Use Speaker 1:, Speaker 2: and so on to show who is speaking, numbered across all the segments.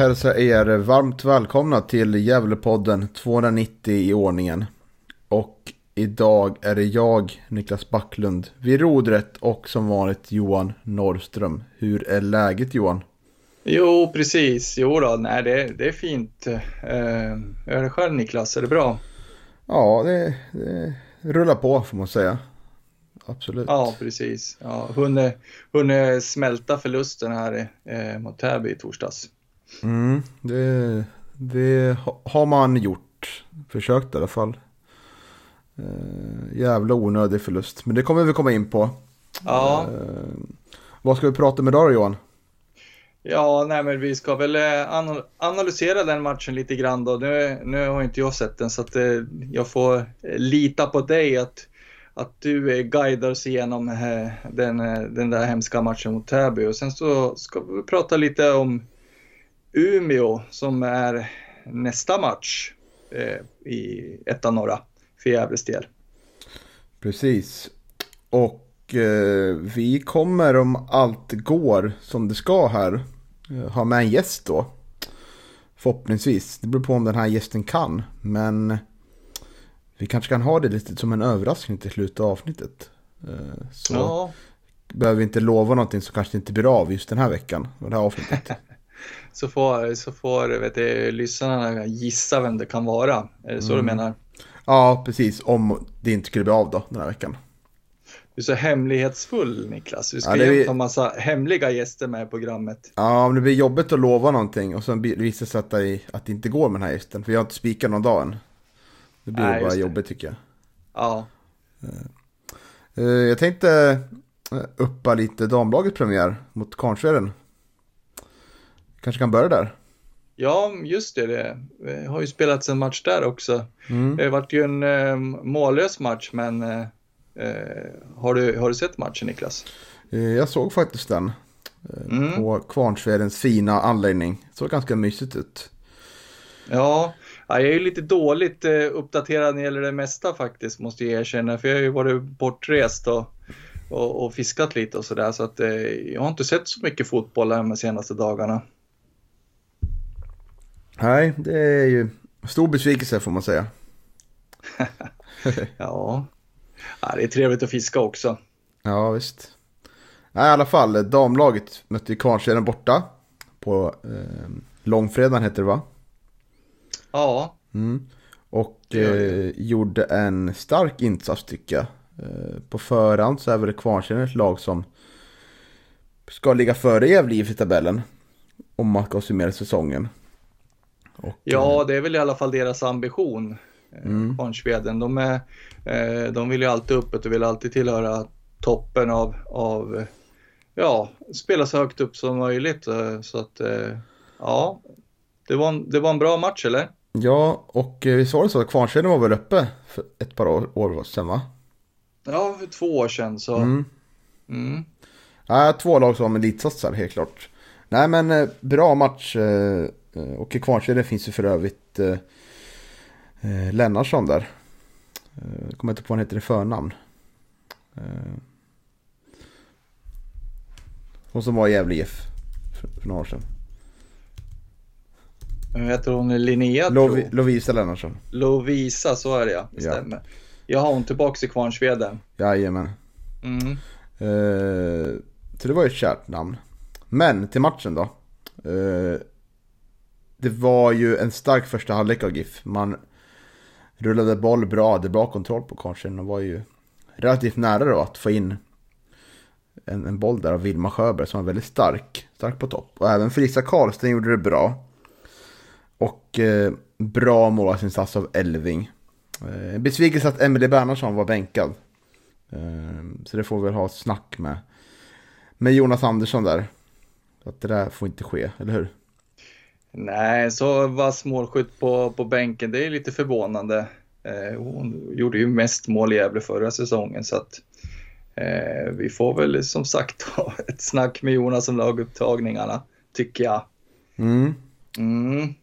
Speaker 1: Jag er varmt välkomna till Gävlepodden 290 i ordningen. Och idag är det jag, Niklas Backlund, vid rodret och som vanligt Johan Norrström. Hur är läget Johan?
Speaker 2: Jo, precis. Jo då, nej det, det är fint. Eh, är det själv Niklas? Är det bra?
Speaker 1: Ja, det, det rullar på får man säga. Absolut.
Speaker 2: Ja, precis. Ja, hunnit, hunnit smälta förlusten här eh, mot Täby i torsdags.
Speaker 1: Mm, det, det har man gjort. Försökt i alla fall. Uh, jävla onödig förlust. Men det kommer vi komma in på.
Speaker 2: Ja.
Speaker 1: Uh, vad ska vi prata med idag då Johan?
Speaker 2: Ja, nej men vi ska väl eh, analysera den matchen lite grann då. Nu, nu har inte jag sett den så att eh, jag får lita på dig att, att du eh, guidar oss igenom eh, den, den där hemska matchen mot Täby. Och sen så ska vi prata lite om Umeå som är nästa match eh, i ettan norra för Gävles del.
Speaker 1: Precis. Och eh, vi kommer om allt går som det ska här eh, ha med en gäst då. Förhoppningsvis. Det beror på om den här gästen kan. Men vi kanske kan ha det lite som en överraskning till slutet av avsnittet. Eh, så ja. behöver vi inte lova någonting som kanske inte blir av just den här veckan. Det här avsnittet.
Speaker 2: så får, så får vet du, lyssnarna gissa vem det kan vara. Är det så mm. du menar?
Speaker 1: Ja, precis. Om det inte skulle bli av då den här veckan.
Speaker 2: Du är så hemlighetsfull Niklas. Du ska ja, ju ha massa hemliga gäster med i programmet.
Speaker 1: Ja, om det blir jobbigt att lova någonting och sen visar sig att det, att det inte går med den här gästen. För jag har inte spikat någon dag än. Det blir Nej, bara jobbigt tycker jag.
Speaker 2: Ja.
Speaker 1: Uh, jag tänkte eh, uppa lite damlagets premiär mot Kvarnsveden. Kanske kan börja där.
Speaker 2: Ja, just det. Det har ju spelats en match där också. Mm. Det varit ju en eh, mållös match, men eh, eh, har, du, har du sett matchen Niklas?
Speaker 1: Eh, jag såg faktiskt den. Eh, mm. På Kvarnsvedens fina anläggning. Såg ganska mysigt ut.
Speaker 2: Ja, jag är ju lite dåligt uppdaterad när det gäller det mesta faktiskt, måste jag erkänna. För jag har ju varit bortrest och, och, och fiskat lite och sådär. Så att jag har inte sett så mycket fotboll de senaste dagarna.
Speaker 1: Nej, det är ju stor besvikelse får man säga.
Speaker 2: ja. ja, det är trevligt att fiska också.
Speaker 1: Ja, visst. Nej, i alla fall, damlaget mötte Kvarnsveden borta. På eh, långfredagen heter det va?
Speaker 2: Ja.
Speaker 1: Mm. Och eh, gjorde en stark insats tycker jag. Eh, på förhand så är väl Kvarnsveden ett lag som ska ligga före Gävle i tabellen. Om man ska summera säsongen.
Speaker 2: Och, ja, eh, det är väl i alla fall deras ambition. Eh, mm. Kvarnsveden. De, är, eh, de vill ju alltid uppåt och vill alltid tillhöra toppen av, av ja, spela så högt upp som möjligt. Så att, ja, det var en, det var en bra match eller?
Speaker 1: Ja, och visst var det så att Kvarnsveden var väl uppe för ett par år, år sedan va?
Speaker 2: Ja, för två år sedan så.
Speaker 1: Mm. Mm. Ja, två lag som elitsatsar helt klart. Nej men bra match och i Kvarnsveden finns ju för övrigt eh, eh, Lennartsson där. Jag kommer inte på vad han heter i förnamn. Hon som var i Gävle IF för, för några år sedan.
Speaker 2: Heter hon Linnea?
Speaker 1: Lovi, Lovisa Lennartsson.
Speaker 2: Lovisa, så är det ja. Det stämmer. Ja. Jag har hon tillbaka i Kvarnsveden.
Speaker 1: Jajamän. Mm. Uh, så det var ju ett kärt namn. Men till matchen då. Uh, det var ju en stark första halvlek av GIF. Man rullade boll bra, hade bra kontroll på korsen och var ju relativt nära då att få in en, en boll där av Vilma Sjöberg som var väldigt stark. Stark på topp. Och även Frisa Karlsten gjorde det bra. Och eh, bra målvaktsinsats av Elving. Eh, besvikelse att Emelie Bernhardsson var bänkad. Eh, så det får vi väl ha ett snack med, med Jonas Andersson där. Att det där får inte ske, eller hur?
Speaker 2: Nej, så vass målskytt på, på bänken, det är lite förvånande. Eh, hon gjorde ju mest mål i Gävle förra säsongen så att eh, vi får väl som sagt ha ett snack med Jonas om lagupptagningarna, tycker jag.
Speaker 1: Mm.
Speaker 2: Mm.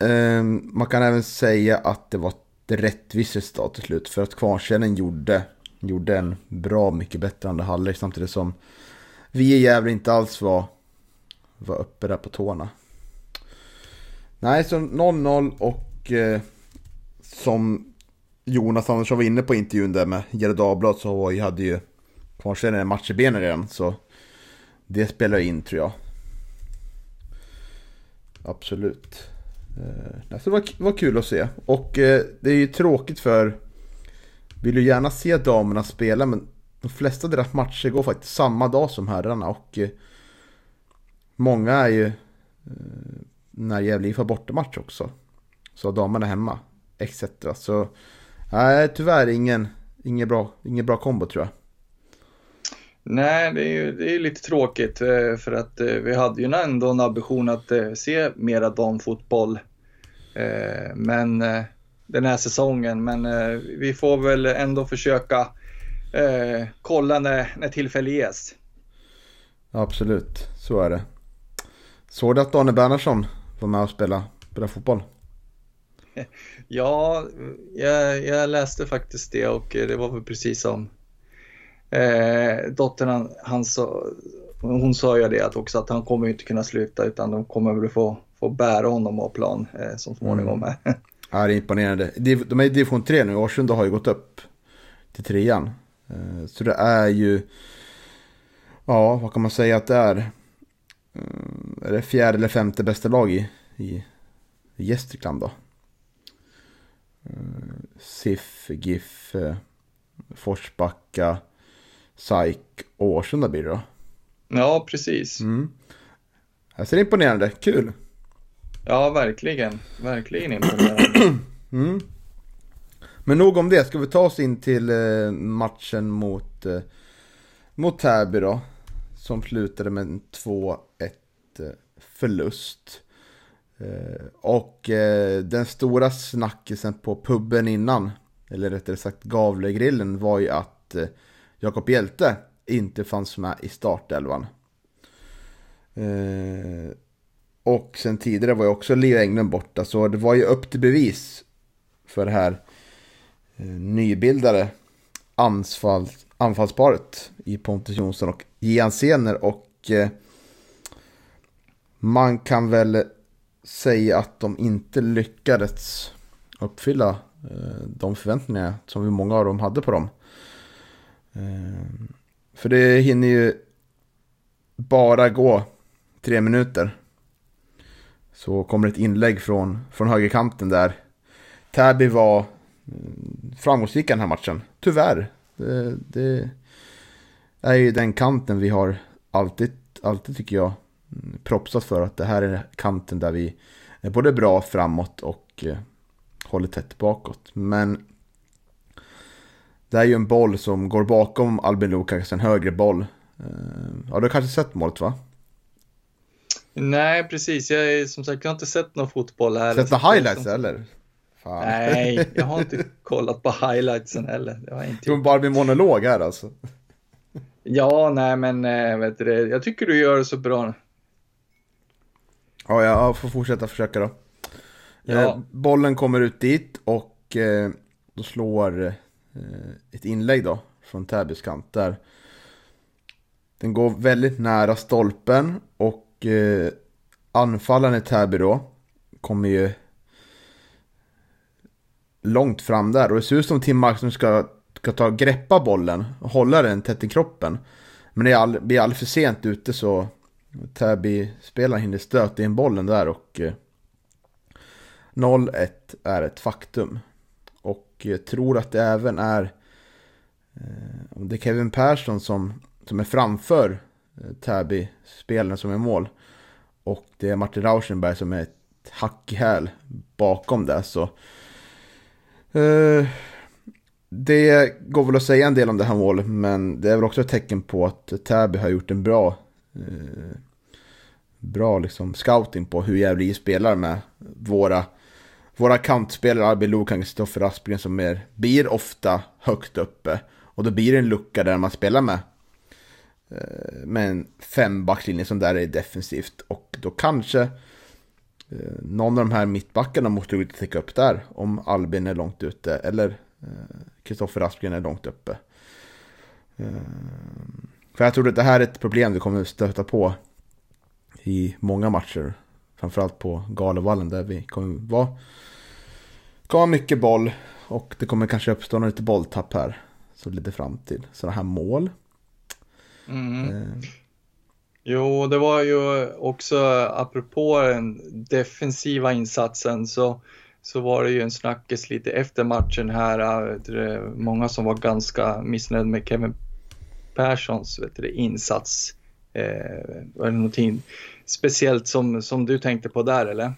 Speaker 1: Eh, man kan även säga att det var ett rättvist resultat till slut. För att Kvarnskälen gjorde, gjorde en bra mycket bättre andra halvlek. Samtidigt som vi i Gävle inte alls var, var uppe där på tårna. Nej, så 0-0 och eh, som Jonas Andersson var inne på intervjun där med Gerard Dagblad så hade ju kvarstenen en match i benen redan. Så det spelar in tror jag. Absolut. Eh, så det var, var kul att se. Och eh, det är ju tråkigt för... Vill ju gärna se damerna spela men de flesta av deras matcher går faktiskt samma dag som herrarna. Och eh, många är ju... Eh, när Gävle IF har bortamatch också. Så har damerna hemma. Etc. Så... Nej, tyvärr ingen, ingen, bra, ingen bra kombo tror jag.
Speaker 2: Nej, det är ju det är lite tråkigt eh, för att eh, vi hade ju ändå en ambition att se mera damfotboll. Men den här säsongen, men vi får väl ändå försöka kolla när, när tillfälle ges.
Speaker 1: Absolut, så är det. Såg du att Daniel Bernhardsson var med och spelade, spelade fotboll?
Speaker 2: Ja, jag, jag, läste faktiskt det och det var väl precis som eh, dottern han, han sa, hon sa ju det att också att han kommer inte kunna sluta utan de kommer väl få, få bära honom av plan eh, som småningom. Mm.
Speaker 1: ja, det är imponerande. De är i division 3 nu, Årsunda har ju gått upp till trean. Eh, så det är ju, ja vad kan man säga att det är? Eh, är det fjärde eller femte bästa lag i, i, Gästrikland då? Eh, SIF, GIF, Forsbacka, SAIK och Årsunda blir det då.
Speaker 2: Ja, precis.
Speaker 1: Mm. Det ser imponerande, kul.
Speaker 2: Ja, verkligen. Verkligen imponerande.
Speaker 1: mm. Men nog om det, ska vi ta oss in till eh, matchen mot, eh, mot Täby då. Som slutade med en 2-1 eh, Eh, förlust. Eh, och eh, den stora snackisen på puben innan, eller rättare sagt Gavlegrillen, var ju att Jakob Hjälte inte fanns med i startelvan. Och sen tidigare var ju också Leo Englund borta, så det var ju upp till bevis för det här nybildade anfall, anfallsparet i Pontus Jonsson och Gian Sener och man kan väl säga att de inte lyckades uppfylla eh, de förväntningar som vi många av dem hade på dem. Eh, för det hinner ju bara gå tre minuter. Så kommer ett inlägg från, från högerkanten där. Täby var mm, framgångsrika framgångsrika den här matchen. Tyvärr. Det, det, är ju den kanten vi har alltid, alltid tycker jag, propsat för att det här är kanten där vi är både bra framåt och eh, håller tätt bakåt. Men det är ju en boll som går bakom Albin Lukacs, en högre boll. Eh, ja, du har kanske sett målet va?
Speaker 2: Nej, precis. Jag är som sagt, jag har inte sett någon fotboll här.
Speaker 1: Sett några highlights som... eller?
Speaker 2: Fan. Nej, jag har inte kollat på highlightsen heller. Det har inte
Speaker 1: gjort. bara min monolog här alltså.
Speaker 2: Ja, nej men äh, vet du jag tycker du gör det så bra.
Speaker 1: Ja, jag får fortsätta försöka då. Ja. Eh, bollen kommer ut dit och eh, då slår Eh, ett inlägg då från Täbys kant där. Den går väldigt nära stolpen och eh, anfallaren i Täby då kommer ju långt fram där och det ser ut som Tim Markström ska, ska ta greppa bollen och hålla den tätt i kroppen. Men det är all, blir alldeles för sent ute så Täby-spelaren hinner stöta in bollen där och eh, 0-1 är ett faktum. Och jag tror att det även är eh, det är Kevin Persson som, som är framför Täby-spelaren som är mål. Och det är Martin Rauschenberg som är ett hack i häl bakom det så. Eh, det går väl att säga en del om det här målet men det är väl också ett tecken på att Täby har gjort en bra eh, bra liksom scouting på hur Gävle spelar med våra våra kantspelare Albin Lokan och Kristoffer Aspgren som är, blir ofta högt uppe. Och då blir det en lucka där man spelar med eh, med en fembackslinje som där är defensivt. Och då kanske eh, någon av de här mittbackarna måste ut och täcka upp där. Om Albin är långt ute eller eh, Kristoffer Aspgren är långt uppe. För jag tror att det här är ett problem vi kommer att stöta på i många matcher. Framförallt på Galevallen där vi kommer vara kommer vara mycket boll och det kommer kanske uppstå något lite bolltapp här. Så det leder fram till sådana här mål.
Speaker 2: Mm. Eh. Jo, det var ju också apropå den defensiva insatsen så, så var det ju en snackis lite efter matchen här. Det, många som var ganska missnöjda med Kevin Perssons vet du, insats. Eh, var det någonting speciellt som, som du tänkte på där eller?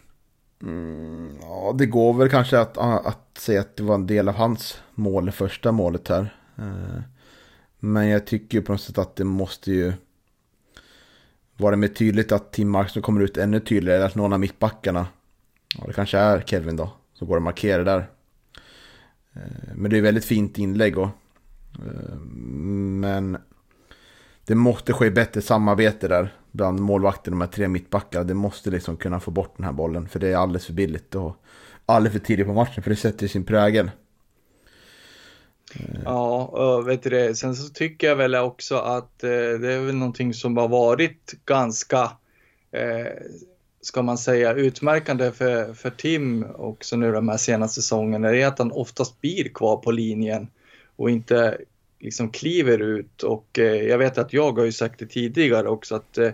Speaker 1: Mm, ja, det går väl kanske att, att säga att det var en del av hans mål, första målet här. Eh, men jag tycker på något sätt att det måste ju vara mer tydligt att Tim Marksson kommer ut ännu tydligare, eller att någon av mittbackarna, ja det kanske är Kevin då, så går det att markera där. Eh, men det är väldigt fint inlägg och Eh, men det måste ske bättre samarbete där bland målvakten och de här tre mittbackarna. Det måste liksom kunna få bort den här bollen för det är alldeles för billigt och alldeles för tidigt på matchen för det sätter sin prägel. Eh.
Speaker 2: Ja, vet du det. Sen så tycker jag väl också att eh, det är väl någonting som har varit ganska, ska man säga, utmärkande för, för Tim också nu de här senaste säsongerna. Det är att han oftast blir kvar på linjen och inte liksom kliver ut och eh, jag vet att jag har ju sagt det tidigare också att eh,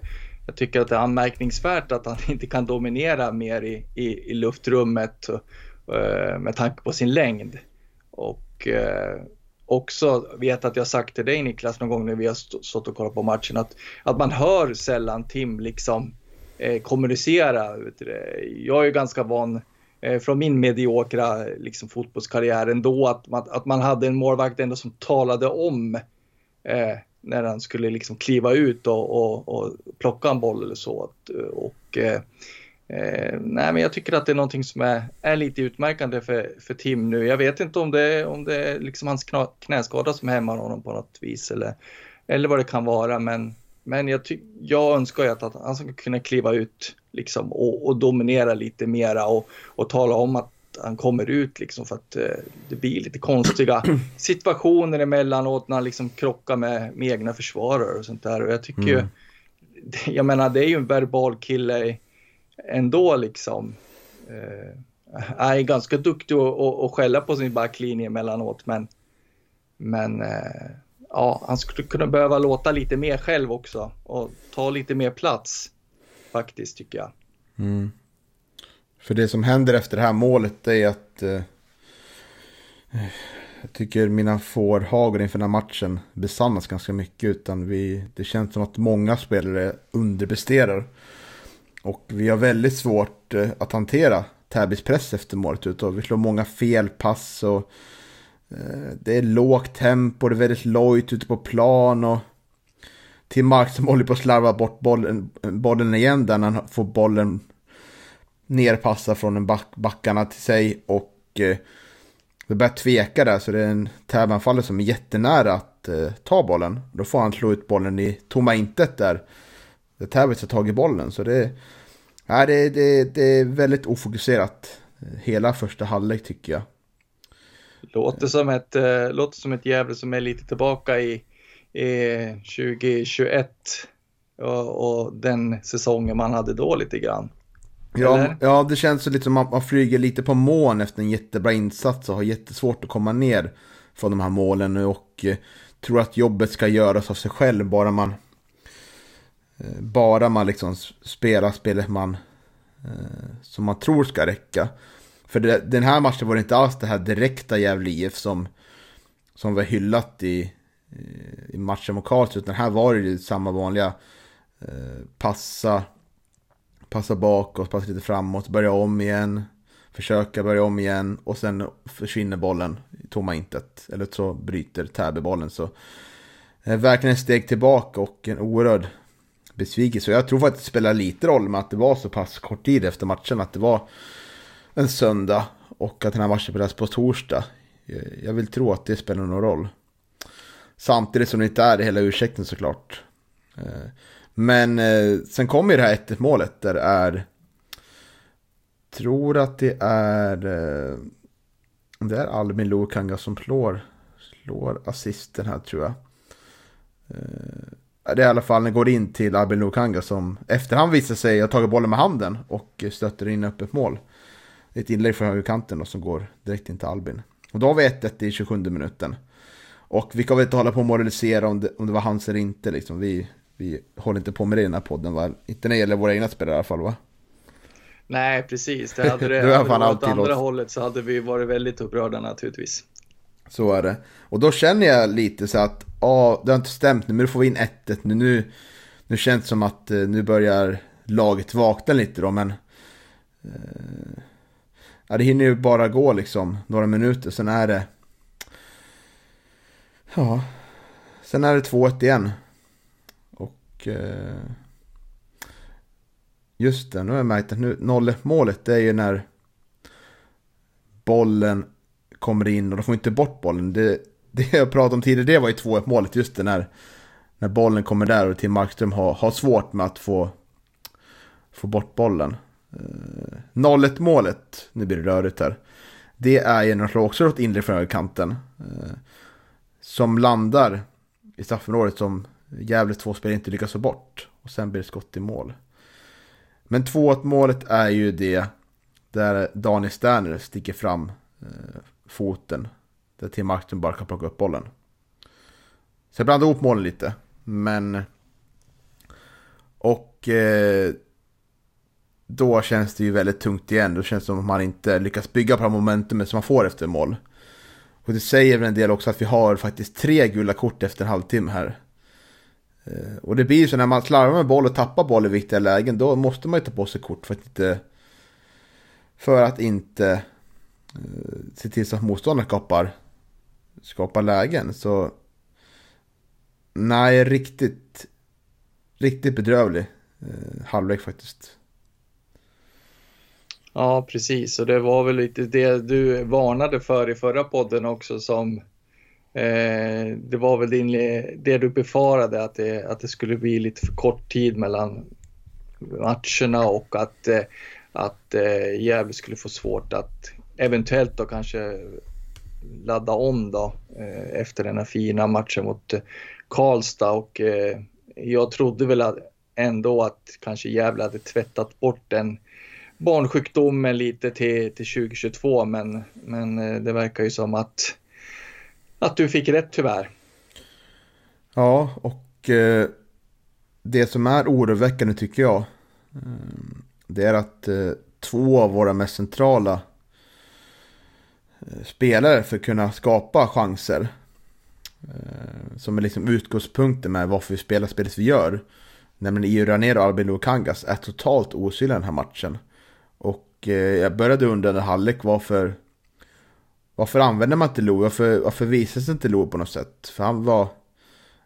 Speaker 2: jag tycker att det är anmärkningsvärt att han inte kan dominera mer i, i, i luftrummet eh, med tanke på sin längd. Och eh, också vet att jag sagt till dig Niklas någon gång när vi har stått och kollat på matchen att, att man hör sällan Tim liksom eh, kommunicera. Jag är ju ganska van Eh, från min mediokra liksom, fotbollskarriär ändå att man, att man hade en målvakt ändå som talade om eh, när han skulle liksom kliva ut och, och, och, plocka en boll eller så. Eh, och, eh, eh, nej, men jag tycker att det är någonting som är, är lite utmärkande för, för Tim nu. Jag vet inte om det, om det är liksom hans knäskada som hämmar honom på något vis eller, eller vad det kan vara. Men, men jag, jag önskar ju att, att han ska kunna kliva ut liksom, och, och dominera lite mera och, och tala om att han kommer ut liksom för att eh, det blir lite konstiga situationer emellanåt när han liksom krockar med, med egna försvarare och sånt där. Och jag tycker mm. ju, jag menar det är ju en verbal kille ändå liksom. Eh, är ganska duktig att skälla på sin backlinje emellanåt men, men eh, ja, han skulle kunna behöva låta lite mer själv också och ta lite mer plats faktiskt tycker jag. Mm.
Speaker 1: För det som händer efter det här målet är att eh, jag tycker mina fårhagor inför den här matchen besannas ganska mycket. Utan vi, det känns som att många spelare underpresterar. Och vi har väldigt svårt eh, att hantera Täbys press efter målet. Utan vi slår många felpass och eh, det är lågt tempo, det är väldigt lojt ute på plan. och till Mark som håller på att slarva bort bollen, bollen igen där när han får bollen nerpassad från en back, backarna till sig och eh, det börjar tveka där så det är en tävanfallare som är jättenära att eh, ta bollen. Då får han slå ut bollen i tomma intet där. Där Täby har tagit bollen så det, nej, det, det, det är väldigt ofokuserat eh, hela första halvlek tycker jag.
Speaker 2: Låter som ett, äh, låter som ett Gävle som är lite tillbaka i 2021 och, och, den säsongen man hade då lite grann.
Speaker 1: Ja, ja, det känns lite som att man flyger lite på mån efter en jättebra insats och har jättesvårt att komma ner från de här målen och eh, tror att jobbet ska göras av sig själv bara man eh, bara man liksom spelar spelet man eh, som man tror ska räcka. För det, den här matchen var det inte alls det här direkta Gävle IF som, som var hyllat i, Eh, i matchen mot Karlsruhe. Utan här var det ju samma vanliga eh, passa, passa bakåt, passa lite framåt, börja om igen. Försöka börja om igen och sen försvinner bollen i tomma intet. Eller så bryter Täby bollen. Så eh, verkligen ett steg tillbaka och en oerhörd besvikelse. Och jag tror faktiskt det spelar lite roll med att det var så pass kort tid efter matchen. Att det var en söndag och att den här matchen spelades på torsdag. Jag vill tro att det spelar någon roll. Samtidigt som det inte är hela ursäkten såklart. Eh, men eh, sen kommer ju det här 1 målet där det är... Tror att det är... Eh, det är Albin Lokanga som slår, slår assisten här tror jag. Det är i alla fall, den går in till Albin Lokanga som efterhand visar sig ha tagit bollen med handen och stöter in öppet mål. Ett inlägg från högerkanten som går direkt in till Albin. Och då har vi 1-1 i 27 minuten. Och vi kan väl inte hålla på och moralisera om det, om det var hans eller inte liksom. Vi, vi håller inte på med det i den här podden va? Inte när det gäller våra egna spelare i alla fall va?
Speaker 2: Nej, precis. Det hade det, det hade det åt andra hållet så hade vi varit väldigt upprörda naturligtvis.
Speaker 1: Så är det. Och då känner jag lite så att, ja, det har inte stämt nu, men nu får vi in 1-1 nu. Nu, nu känns det som att eh, nu börjar laget vakna lite då, men... Eh, ja, det hinner ju bara gå liksom några minuter, sen är det... Ja, sen är det 2-1 igen. Och... Eh, just det, nu har jag märkt att nu 0 målet det är ju när bollen kommer in och de får inte bort bollen. Det, det jag pratade om tidigare, det var ju 2-1 målet. Just det när, när bollen kommer där och Tim Markström har, har svårt med att få, få bort bollen. Eh, 0-1 målet, nu blir det rörigt här. Det är ju när de slår också åt inre från högerkanten. Eh, som landar i straffområdet som Gävles två spelare inte lyckas få bort. Och sen blir det skott i mål. Men 2-1 målet är ju det där Daniel Sterner sticker fram eh, foten. Där Tim Markström bara kan plocka upp bollen. Så jag blandar ihop målen lite. Men... Och... Eh, då känns det ju väldigt tungt igen. Då känns det som att man inte lyckas bygga på det momentumet som man får efter mål. Och det säger väl en del också att vi har faktiskt tre gula kort efter en halvtimme här. Eh, och det blir ju så när man slarvar med boll och tappar boll i viktiga lägen. Då måste man ju ta på sig kort för att inte... För att inte eh, se till så att motståndaren skapar, skapar lägen. Så nej, riktigt, riktigt bedrövlig eh, halvlek faktiskt.
Speaker 2: Ja, precis. Och det var väl lite det du varnade för i förra podden också som eh, det var väl din, det du befarade att det, att det skulle bli lite för kort tid mellan matcherna och att, eh, att eh, Gävle skulle få svårt att eventuellt då kanske ladda om då eh, efter den här fina matchen mot eh, Karlstad och eh, jag trodde väl att ändå att kanske Gävle hade tvättat bort den barnsjukdomen lite till, till 2022 men, men eh, det verkar ju som att, att du fick rätt tyvärr.
Speaker 1: Ja, och eh, det som är oroväckande tycker jag eh, det är att eh, två av våra mest centrala eh, spelare för att kunna skapa chanser. Eh, som är liksom utgångspunkten med varför vi spelar spelet vi gör. Nämligen Io Ranero och Albin Lukangas är totalt osynliga den här matchen. Och eh, jag började undra under halvlek varför varför använder man inte Lo? Varför, varför visas inte Lo på något sätt? För han var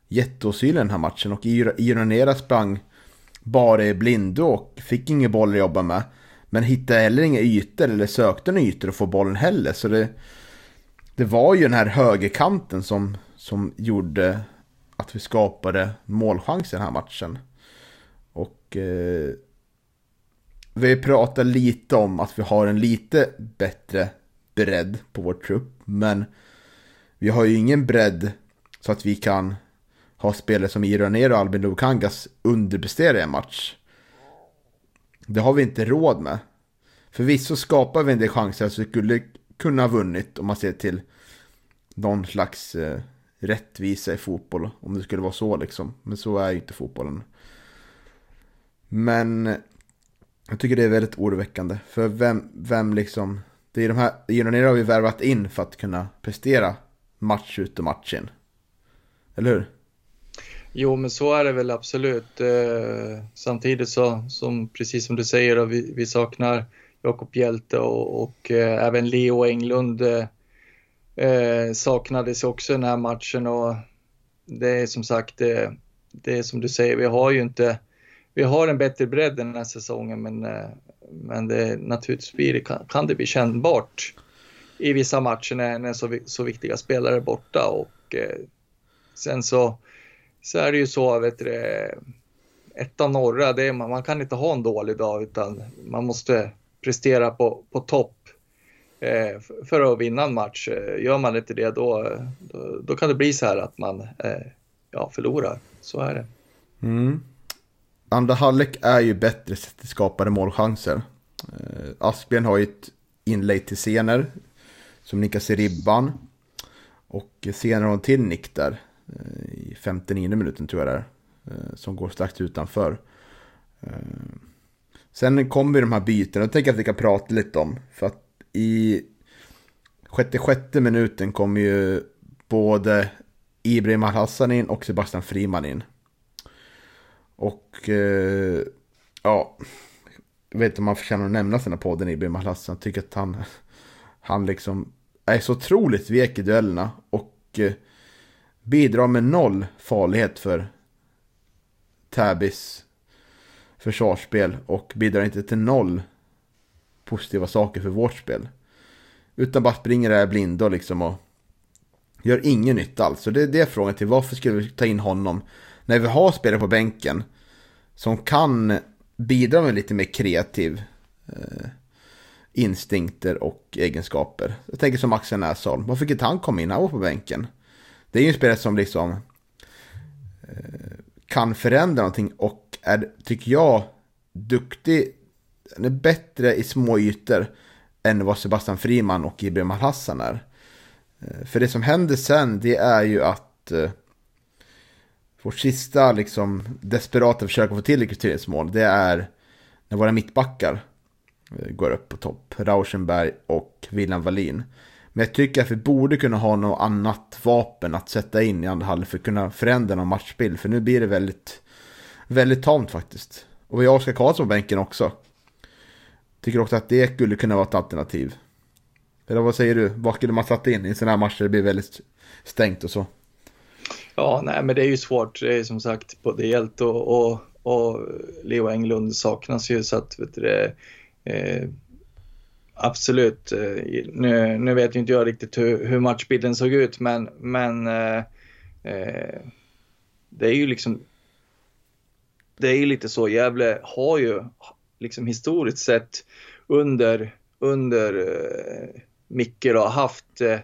Speaker 1: jätteosynlig den här matchen och Ironera sprang bara i blindo och fick ingen boll att jobba med. Men hittade heller inga ytor eller sökte några ytor att få bollen heller. Så det, det var ju den här högerkanten som, som gjorde att vi skapade målchansen i den här matchen. Och eh, vi pratar lite om att vi har en lite bättre bredd på vår trupp. Men vi har ju ingen bredd så att vi kan ha spelare som Iranero och Albin Lukangas underprestera i en match. Det har vi inte råd med. Förvisso skapar vi en del chanser så vi skulle kunna ha vunnit om man ser till någon slags eh, rättvisa i fotboll. Om det skulle vara så liksom. Men så är ju inte fotbollen. Men jag tycker det är väldigt oroväckande. För vem, vem liksom... Det är de här, Unionera har vi värvat in för att kunna prestera match ut och match in. Eller hur?
Speaker 2: Jo, men så är det väl absolut. Eh, samtidigt så, som precis som du säger, vi, vi saknar Jakob Hjälte och, och eh, även Leo Englund eh, eh, saknades också i den här matchen och det är som sagt, eh, det är som du säger, vi har ju inte, vi har en bättre bredd den här säsongen men, eh, men det, naturligtvis blir det, kan, kan det bli kännbart i vissa matcher när, när så, så viktiga spelare är borta och eh, sen så, så är det ju så, vet du, ettan norra, det är, man, man kan inte ha en dålig dag utan man måste prestera på, på topp eh, för att vinna en match. Gör man inte det då, då, då, kan det bli så här att man eh, ja, förlorar. Så är det.
Speaker 1: Mm. Andra halvlek är ju bättre sett till skapade målchanser. Eh, Asbjörn har ju ett inlägg till Sener. som nickas i ribban. Och senare har hon till nick där eh, i 59 minuten tror jag det är. Eh, som går strax utanför. Eh, sen kommer de här bytena, jag tänker att vi kan prata lite om. För att i sjätte, sjätte minuten kommer ju både Ibrahim Al-Hassan in och Sebastian Friman in. Och eh, ja, jag vet inte om man förtjänar att nämna sina podden Ibrahim Al-Hassan. Jag tycker att han, han liksom är så otroligt vek i duellerna och eh, bidrar med noll farlighet för Täbys försvarsspel och bidrar inte till noll positiva saker för vårt spel. Utan bara springer där blind och liksom och gör ingen nytta alls. Så det är det frågan till varför skulle vi ta in honom när vi har spelare på bänken som kan bidra med lite mer kreativ eh, instinkter och egenskaper. Jag tänker som Axel Näsholm. Varför fick inte han komma in? Han var på bänken. Det är ju en spelare som liksom eh, kan förändra någonting och är, tycker jag, duktig. Han är bättre i små ytor än vad Sebastian Friman och Ibrahim Hassan är. Eh, för det som händer sen, det är ju att eh, vårt sista liksom desperata försök att få till rekryteringsmål, det är när våra mittbackar eh, går upp på topp. Rauschenberg och William Wallin. Men jag tycker att vi borde kunna ha något annat vapen att sätta in i andra halvlek för att kunna förändra någon matchbild. För nu blir det väldigt, väldigt tamt faktiskt. Och vi har Oskar Karlsson på bänken också. Tycker också att det skulle kunna vara ett alternativ. Eller vad säger du? Vad skulle man sätta in i en sån här match där Det blir väldigt stängt och så.
Speaker 2: Ja, nej, men det är ju svårt. Det är som sagt både Hjälte och, och, och Leo Englund saknas ju så att vet du, Eh, absolut. Eh, nu, nu, vet inte jag riktigt hur, hur matchbilden såg ut, men, men eh, eh, det är ju liksom. Det är ju lite så. Gävle har ju liksom historiskt sett under under eh, Micke då, haft eh,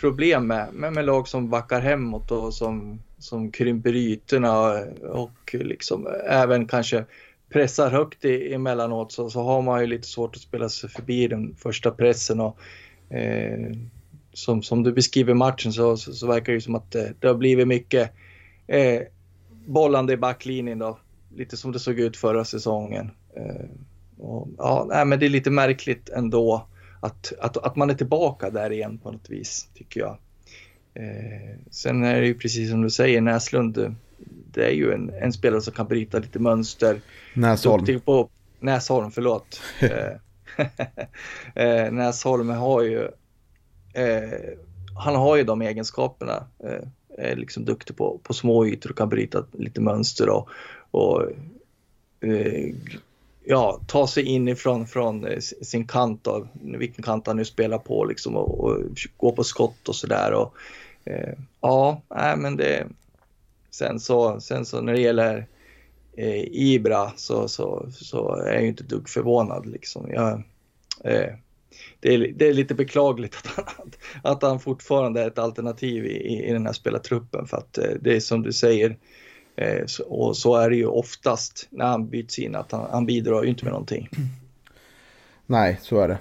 Speaker 2: problem med, med, med lag som backar hemåt och som, som krymper ytorna och liksom även kanske pressar högt i, emellanåt så, så har man ju lite svårt att spela sig förbi den första pressen. Och, eh, som, som du beskriver matchen så, så, så verkar det som att det, det har blivit mycket eh, bollande i backlinjen då. Lite som det såg ut förra säsongen. Eh, och, ja, nej, men det är lite märkligt ändå att, att, att man är tillbaka där igen på något vis, tycker jag. Eh, sen är det ju precis som du säger, Näslund det är ju en, en spelare som kan bryta lite mönster.
Speaker 1: Näsholm.
Speaker 2: På, Näsholm, förlåt. Eh, eh, Näsholm har ju, eh, han har ju de egenskaperna. Eh, är liksom duktig på, på små ytor och kan bryta lite mönster och, och eh, ja, ta sig inifrån från eh, sin kant av vilken kant han nu spelar på liksom och, och gå på skott och sådär. Eh, ja, nej, men det, Sen så, sen så när det gäller eh, Ibra så, så, så är jag inte dugg förvånad. Liksom. Jag, eh, det, är, det är lite beklagligt att han, att han fortfarande är ett alternativ i, i den här spelartruppen för att eh, det är som du säger eh, Eh, och så är det ju oftast när han byts in att han, han bidrar ju inte med någonting.
Speaker 1: Nej, så är det.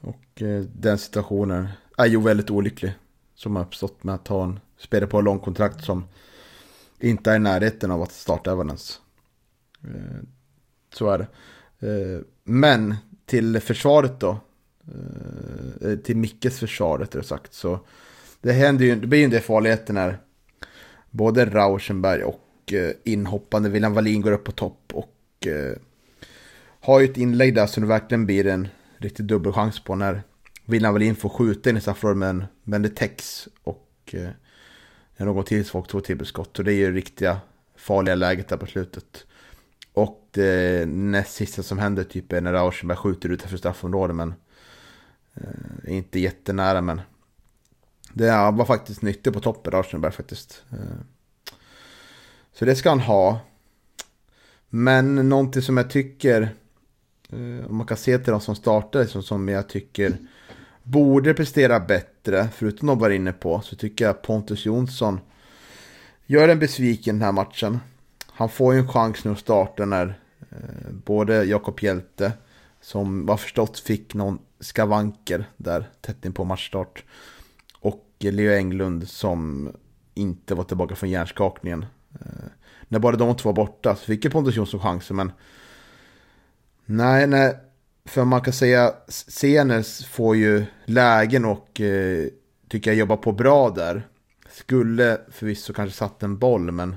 Speaker 1: Och eh, den situationen är ju väldigt olycklig som har uppstått med att ha en spelare på långkontrakt som inte är i närheten av att starta Evanens. Eh, så är det. Eh, men till försvaret då. Eh, eh, till Mickes försvar rättare sagt. Så det händer ju, det blir ju en del farligheter när både Rauschenberg och Eh, inhoppande William Wallin går upp på topp och eh, har ju ett inlägg där som det verkligen blir en riktig dubbelchans på när William Wallin får skjuta in i straffområdet men, det täcks och eh, någon till får två tillskott och det är ju riktiga farliga läget där på slutet. Och det näst sista som händer typ är när Rauschenberg skjuter utanför straffområdet men eh, inte jättenära men det var faktiskt nyttigt på toppen Rauschenberg faktiskt. Eh, så det ska han ha. Men någonting som jag tycker, eh, om man kan se till de som startade, som, som jag tycker borde prestera bättre, förutom de var inne på, så tycker jag Pontus Jonsson gör en besviken den här matchen. Han får ju en chans nu att starta när eh, både Jakob Hjälte, som var förstått fick någon skavanker där tätt in på matchstart, och Leo Englund som inte var tillbaka från hjärnskakningen. Eh, när bara de två var borta så fick ju Pontus Jonsson chansen, men nej, nej, för man kan säga Senes får ju lägen och eh, tycker jag jobbar på bra där. Skulle förvisso kanske satt en boll men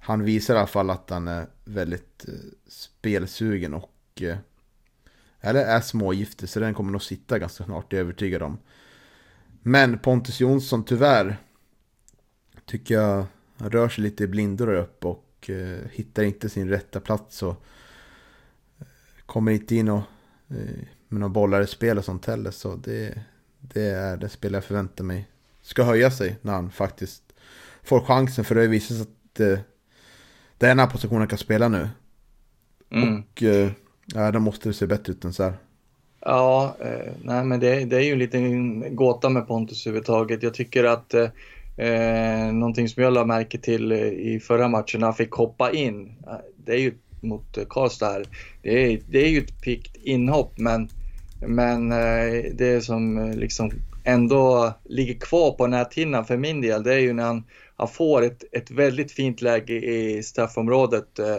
Speaker 1: han visar i alla fall att han är väldigt eh, spelsugen och eh, eller är smågiftig så den kommer nog sitta ganska snart, det är jag övertygad om. Men Pontus Jonsson tyvärr tycker jag han rör sig lite i blindo där uppe och eh, hittar inte sin rätta plats och eh, kommer inte in och, eh, med några bollar i spel och sånt heller. Så det, det är det spel jag förväntar mig ska höja sig när han faktiskt får chansen. För det visar sig att eh, det är den här positionen han kan spela nu. Mm. Och eh, ja, då måste det se bättre ut än så här.
Speaker 2: Ja, eh, nej men det, det, är ju en liten gåta med Pontus överhuvudtaget. Jag tycker att eh, eh någonting som jag lade märke till eh, i förra matchen när han fick hoppa in. Eh, det är ju mot eh, Karlstad här. Det är, det är ju ett pikt inhopp men, men det som liksom ändå ligger kvar på näthinnan för min del, det är ju när han, han får ett, ett väldigt fint läge i straffområdet. Eh,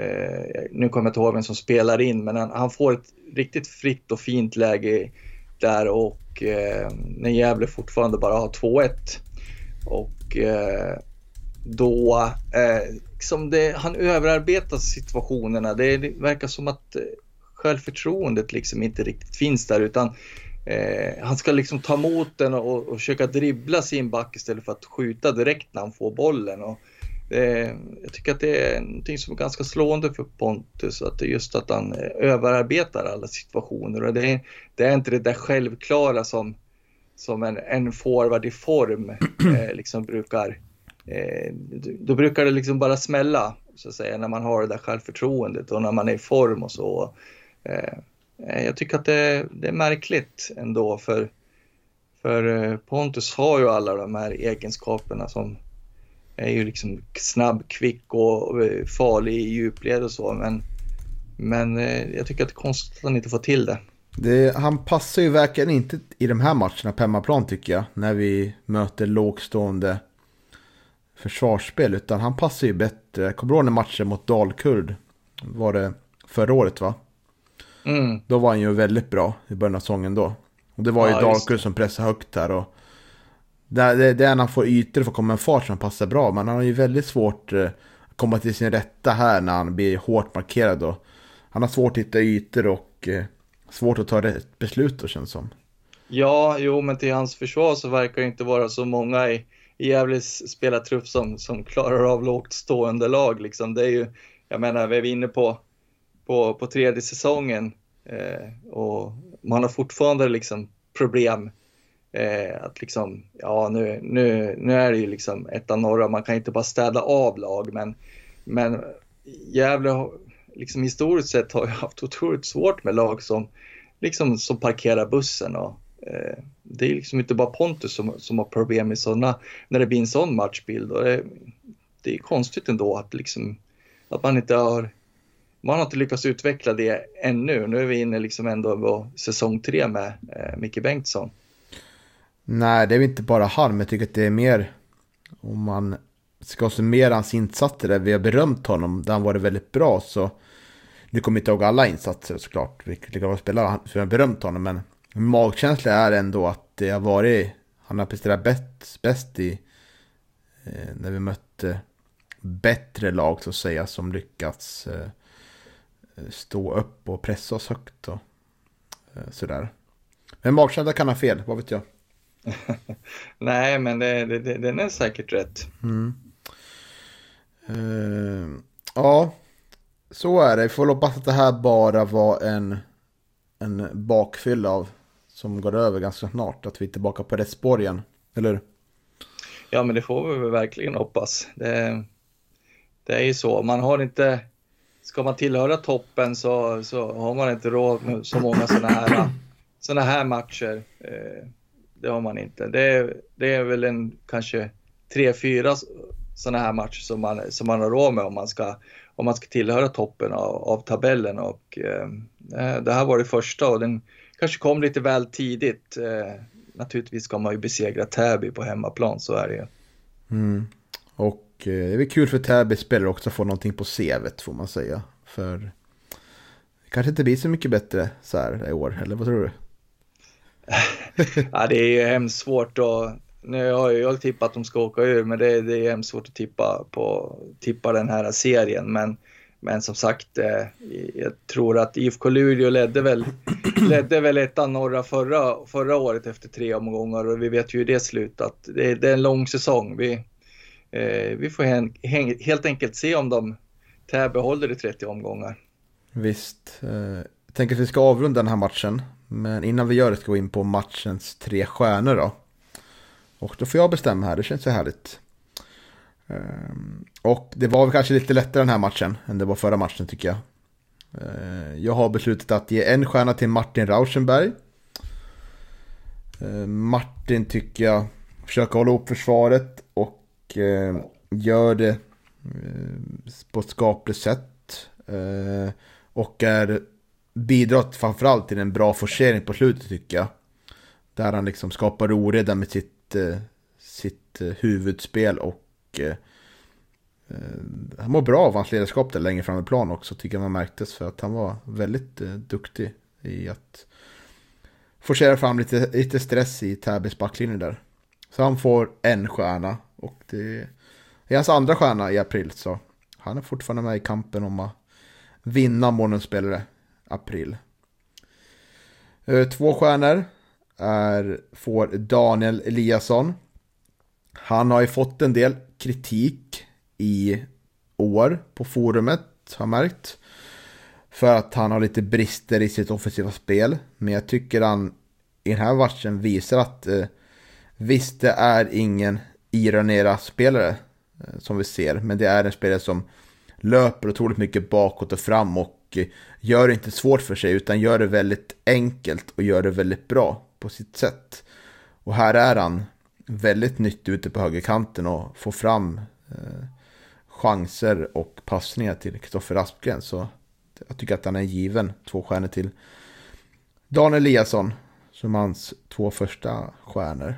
Speaker 2: eh, nu kommer jag inte ihåg vem som spelar in, men han, han, får ett riktigt fritt och fint läge där och eh, när Gävle fortfarande bara har 2-1. Och eh, då, eh, liksom det, han överarbetar situationerna. Det, det verkar som att eh, självförtroendet liksom inte riktigt finns där utan Eh, han ska liksom ta emot den och, och försöka dribbla sin back istället för att skjuta direkt när han får bollen. Och, eh, jag tycker att det är någonting som är ganska slående för Pontus, att det är just att han eh, överarbetar alla situationer. Och det, är, det är inte det där självklara som, som en, en forward i form eh, liksom brukar eh, då brukar det liksom bara smälla så att säga när man har det där självförtroendet och när man är i form och så. Eh, Eh, jag tycker att det, det, är märkligt ändå för, för eh, Pontus har ju alla de här egenskaperna som är ju liksom snabb, kvick och farlig i djupled och så. Men, men eh, jag tycker att det är konstigt att han inte får till det.
Speaker 1: Det. Han passar ju verkligen inte i de här matcherna på hemmaplan tycker jag. När vi möter lågstående försvarsspel. Utan han passar ju bättre. Kommer du ihåg matchen mot Dalkurd? Var det förra året va? Mm. Då var han ju väldigt bra i början av säsongen då. Och det var ju ja, Darkus som pressade högt här. Och det, det, det är när han får ytor för att komma en fart som passar bra. Men han har ju väldigt svårt eh, att komma till sin rätta här när han blir hårt markerad. Och han har svårt att hitta ytor och eh, svårt att ta rätt beslut då känns som.
Speaker 2: Ja, jo, men till hans försvar så verkar det inte vara så många i, i Gävles spelartrupp som, som klarar av lågt stående lag. Liksom. Det är ju, jag menar, vi är inne på på, på tredje säsongen eh, och man har fortfarande liksom problem eh, att liksom, ja nu, nu, nu är det ju liksom ett av norra, man kan inte bara städa av lag men, men Gävle har, liksom historiskt sett har jag haft otroligt svårt med lag som, liksom, som parkerar bussen och eh, det är liksom inte bara Pontus som, som har problem med sådana, när det blir en sån matchbild och det, det är konstigt ändå att liksom att man inte har man har inte lyckats utveckla det ännu. Nu är vi inne liksom ändå på säsong tre med eh, Micke Bengtsson.
Speaker 1: Nej, det är inte bara han, men jag tycker att det är mer om man ska summera hans insatser där vi har berömt honom, där han varit väldigt bra så nu kommer jag inte ihåg alla insatser såklart, vilka var spelare som har berömt honom, men magkänsla är ändå att det har varit, han har presterat bäst, bäst i eh, när vi mötte bättre lag så att säga som lyckats eh, stå upp och pressa oss högt och eh, sådär. Men magkänsla kan ha fel, vad vet jag.
Speaker 2: Nej, men det, det, den är säkert rätt.
Speaker 1: Mm. Uh, ja, så är det. Vi får hoppas att det här bara var en, en bakfylla av som går över ganska snart. Att vi är tillbaka på rätt spår igen, eller
Speaker 2: Ja, men det får vi verkligen hoppas. Det, det är ju så. Man har inte, ska man tillhöra toppen så, så har man inte råd med så många sådana här, såna här matcher. Eh, det har man inte. Det, det är väl en kanske tre, fyra sådana här matcher som man, som man har råd med om man ska, om man ska tillhöra toppen av, av tabellen. Och, eh, det här var det första och den kanske kom lite väl tidigt. Eh, naturligtvis ska man ju besegra Täby på hemmaplan, så är det ju.
Speaker 1: Mm. Och eh, det är väl kul för Täby spelare också att få någonting på CVt får man säga. För det kanske inte blir så mycket bättre så här i år, eller vad tror du?
Speaker 2: ja, det är ju hemskt svårt att... Nu har jag tippat att de ska åka ur, men det, det är hemskt svårt att tippa, på, tippa den här serien. Men, men som sagt, eh, jag tror att IFK Luleå ledde väl, ledde väl ettan norra förra, förra året efter tre omgångar och vi vet ju hur det slutat. Det, det är en lång säsong. Vi, eh, vi får hen, hen, helt enkelt se om de Täby håller i 30 omgångar.
Speaker 1: Visst. Eh, jag tänker att vi ska avrunda den här matchen men innan vi gör det ska vi gå in på matchens tre stjärnor då. Och då får jag bestämma här, det känns så härligt. Ehm, och det var kanske lite lättare den här matchen än det var förra matchen tycker jag. Ehm, jag har beslutat att ge en stjärna till Martin Rauschenberg. Ehm, Martin tycker jag försöker hålla upp försvaret och gör det på ett skapligt sätt. Och är bidrar framförallt till en bra forcering på slutet tycker jag. Där han liksom skapar oreda med sitt, sitt eh, eh, huvudspel och eh, han mår bra av hans ledarskap där längre fram i plan också tycker jag man märktes för att han var väldigt duktig i att forcera fram lite, lite stress i Täbys backlinje där. Så han får en stjärna och det är hans andra stjärna i april så han är fortfarande med i kampen om att vinna månadens spelare april. Två stjärnor är, får Daniel Eliasson. Han har ju fått en del kritik i år på forumet, har jag märkt. För att han har lite brister i sitt offensiva spel. Men jag tycker han i den här matchen visar att eh, visst, det är ingen Iranera-spelare eh, som vi ser. Men det är en spelare som löper otroligt mycket bakåt och fram och eh, gör det inte svårt för sig utan gör det väldigt enkelt och gör det väldigt bra på sitt sätt. Och här är han väldigt nyttig ute på högerkanten och får fram eh, chanser och passningar till Kristoffer Aspgren. Så jag tycker att han är given två stjärnor till Daniel Eliasson som hans två första stjärnor.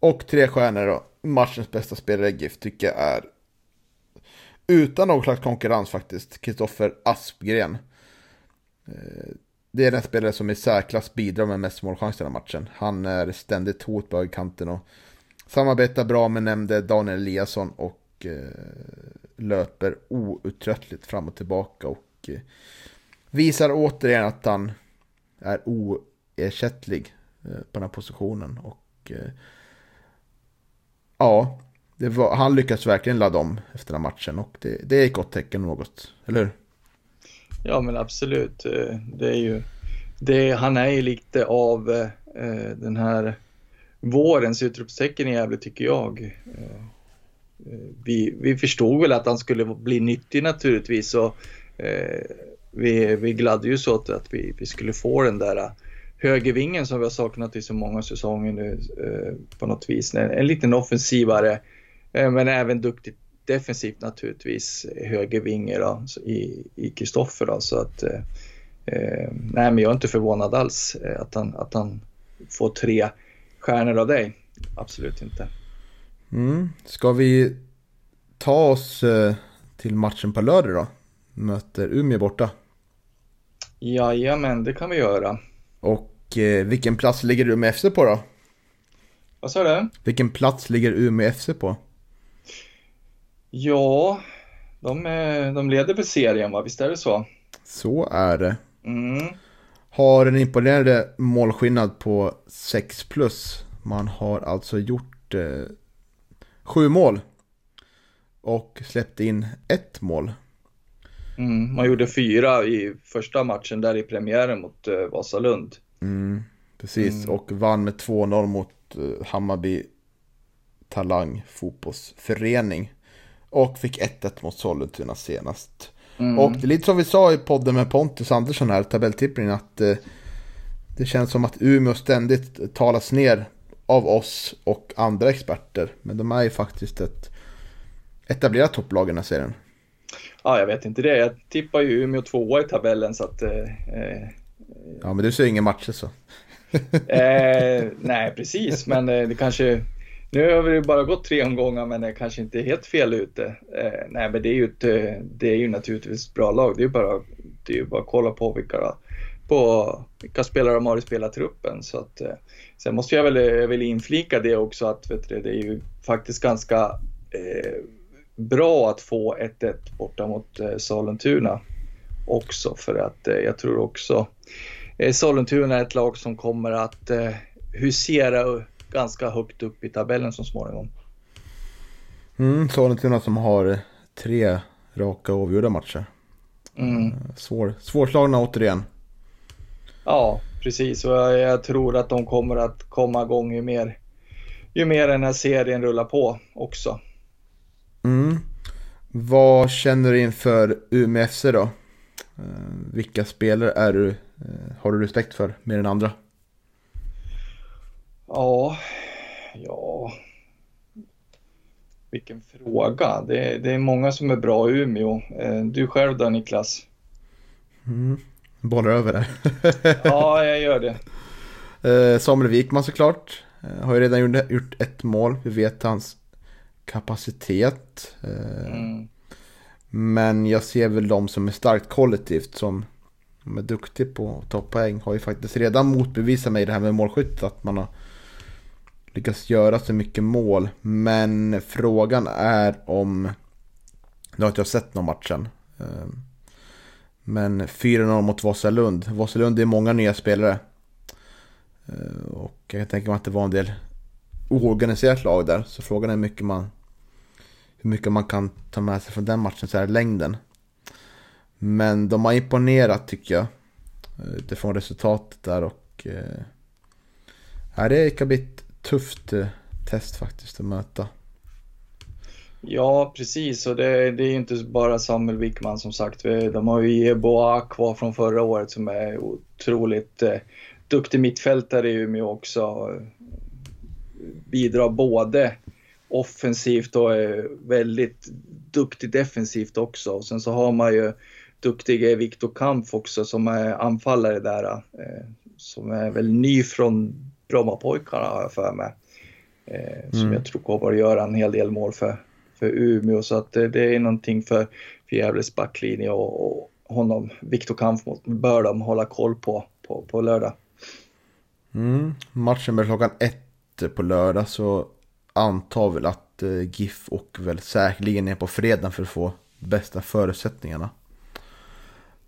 Speaker 1: Och tre stjärnor då. Matchens bästa spelare GIF tycker jag är utan någon slags konkurrens faktiskt, Kristoffer Aspgren. Eh, det är den spelare som i särklass bidrar med mest målchanser i matchen. Han är ständigt hot på högerkanten och samarbetar bra med nämnde Daniel Eliasson och eh, löper outtröttligt fram och tillbaka och eh, visar återigen att han är oersättlig eh, på den här positionen. Och eh, ja, var, han lyckas verkligen ladda om efter den här matchen och det, det är ett gott tecken något, eller hur?
Speaker 2: Ja men absolut. Eh, det är ju, det, han är ju lite av eh, den här vårens utropstecken i Gävle tycker jag. Eh, eh, vi, vi förstod väl att han skulle bli nyttig naturligtvis och eh, vi, vi gladde oss åt att vi, vi skulle få den där eh, högervingen som vi har saknat i så många säsonger nu eh, på något vis. En, en liten offensivare Eh, men även duktigt defensivt naturligtvis, högervinge då, i Kristoffer. Så att, eh, eh, nej, men jag är inte förvånad alls eh, att han, att han får tre stjärnor av dig. Absolut inte.
Speaker 1: Mm. Ska vi ta oss till matchen på lördag då? Möter Umeå borta.
Speaker 2: Jajamän, det kan vi göra.
Speaker 1: Och eh, vilken plats ligger Umeå FC på då?
Speaker 2: Vad sa du?
Speaker 1: Vilken plats ligger Umeå FC på?
Speaker 2: Ja, de, de leder för serien va, visst är det så?
Speaker 1: Så är det.
Speaker 2: Mm.
Speaker 1: Har en imponerande målskillnad på 6 plus. Man har alltså gjort eh, sju mål. Och släppte in ett mål.
Speaker 2: Mm, man gjorde fyra i första matchen där i premiären mot eh, Vasalund.
Speaker 1: Mm, precis, mm. och vann med 2-0 mot eh, Hammarby Talang fotbollsförening. Och fick 1-1 mot Sollentuna senast. Mm. Och det är lite som vi sa i podden med Pontus Andersson här, tabelltippningen, att eh, det känns som att Umeå ständigt talas ner av oss och andra experter. Men de är ju faktiskt ett etablerat topplag i den här serien.
Speaker 2: Ja, jag vet inte det. Jag tippar ju Umeå tvåa i tabellen så att... Eh,
Speaker 1: eh ja, men du ser ingen matcher så.
Speaker 2: eh, nej, precis, men eh, det kanske... Nu har vi bara gått tre omgångar men är kanske inte helt fel ute. Eh, nej men det är ju, ett, eh, det är ju naturligtvis ett bra lag. Det är ju bara, det är ju bara att kolla på vilka, på vilka spelare de har i spelartruppen. Så att, eh, sen måste jag väl, jag vill inflika det också att vet du, det är ju faktiskt ganska eh, bra att få 1-1 borta mot eh, Sollentuna också för att eh, jag tror också eh, Sollentuna är ett lag som kommer att eh, husera ganska högt upp i tabellen så småningom.
Speaker 1: Mm, Sollentuna som har tre raka avgjorda matcher.
Speaker 2: Mm. Eh,
Speaker 1: svår, svårslagna återigen.
Speaker 2: Ja, precis. Och jag, jag, tror att de kommer att komma igång ju mer, ju mer den här serien rullar på också.
Speaker 1: Mm. Vad känner du inför Umeå FC då? Eh, vilka spelare är du, eh, har du respekt för mer än andra?
Speaker 2: Ja, ja. Vilken fråga. Det, det är många som är bra i Umeå. Eh, du själv då Niklas?
Speaker 1: Mm. Bollar över där.
Speaker 2: ja, jag gör det.
Speaker 1: Eh, Samuel Wikman såklart. Eh, har ju redan gjort, ett mål. Vi vet hans kapacitet.
Speaker 2: Mm.
Speaker 1: Men jag ser väl de som är starkt kollektivt som är duktig på att ta poäng. Har ju faktiskt redan motbevisat mig det här med målskytt. Att man har lyckats göra så mycket mål. Men frågan är om... Nu har inte jag sett någon matchen. Ehm, men 4-0 mot Vasalund. Vasalund är många nya spelare. Eh, och jag kan tänka mig att det var en del oorganiserat lag där. Så frågan är hur mycket man, hur mycket man kan ta med sig från den matchen så här längden. Men de har imponerat tycker jag. Eh, utifrån resultatet där och... Eh, det kan bli tufft eh, test faktiskt att möta.
Speaker 2: Ja, precis. Och det, det är inte bara Samuel Wickman som sagt. De har ju Jeboa kvar från förra året som är otroligt eh, duktig mittfältare i Umeå också. Bidrar både offensivt och är väldigt duktig defensivt också. Och sen så har man ju duktige Viktor Kampf också som är anfallare där. Eh, som är väl ny från Brommapojkarna har jag för mig. Eh, som mm. jag tror kommer att göra en hel del mål för, för Umeå. Så att det, det är någonting för, för Gävles backlinje och, och honom, Viktor Kampf, bör de hålla koll på på, på lördag.
Speaker 1: Mm. Matchen börjar klockan ett på lördag så antar väl att eh, GIF och väl säkerligen är på fredag för att få bästa förutsättningarna.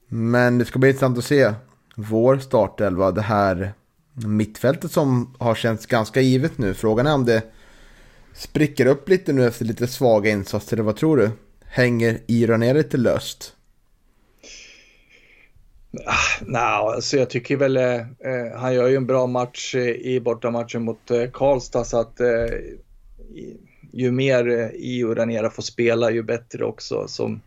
Speaker 1: Men det ska bli intressant att se vår startelva. Det här mittfältet som har känts ganska givet nu. Frågan är om det spricker upp lite nu efter lite svaga insatser. Vad tror du? Hänger Ira ner lite löst?
Speaker 2: Ah, Nej, alltså jag tycker väl eh, eh han gör ju en bra match eh, i bortamatchen mot eh, Karlstad så att eh, ju mer eh, Io Ranera får spela ju bättre också som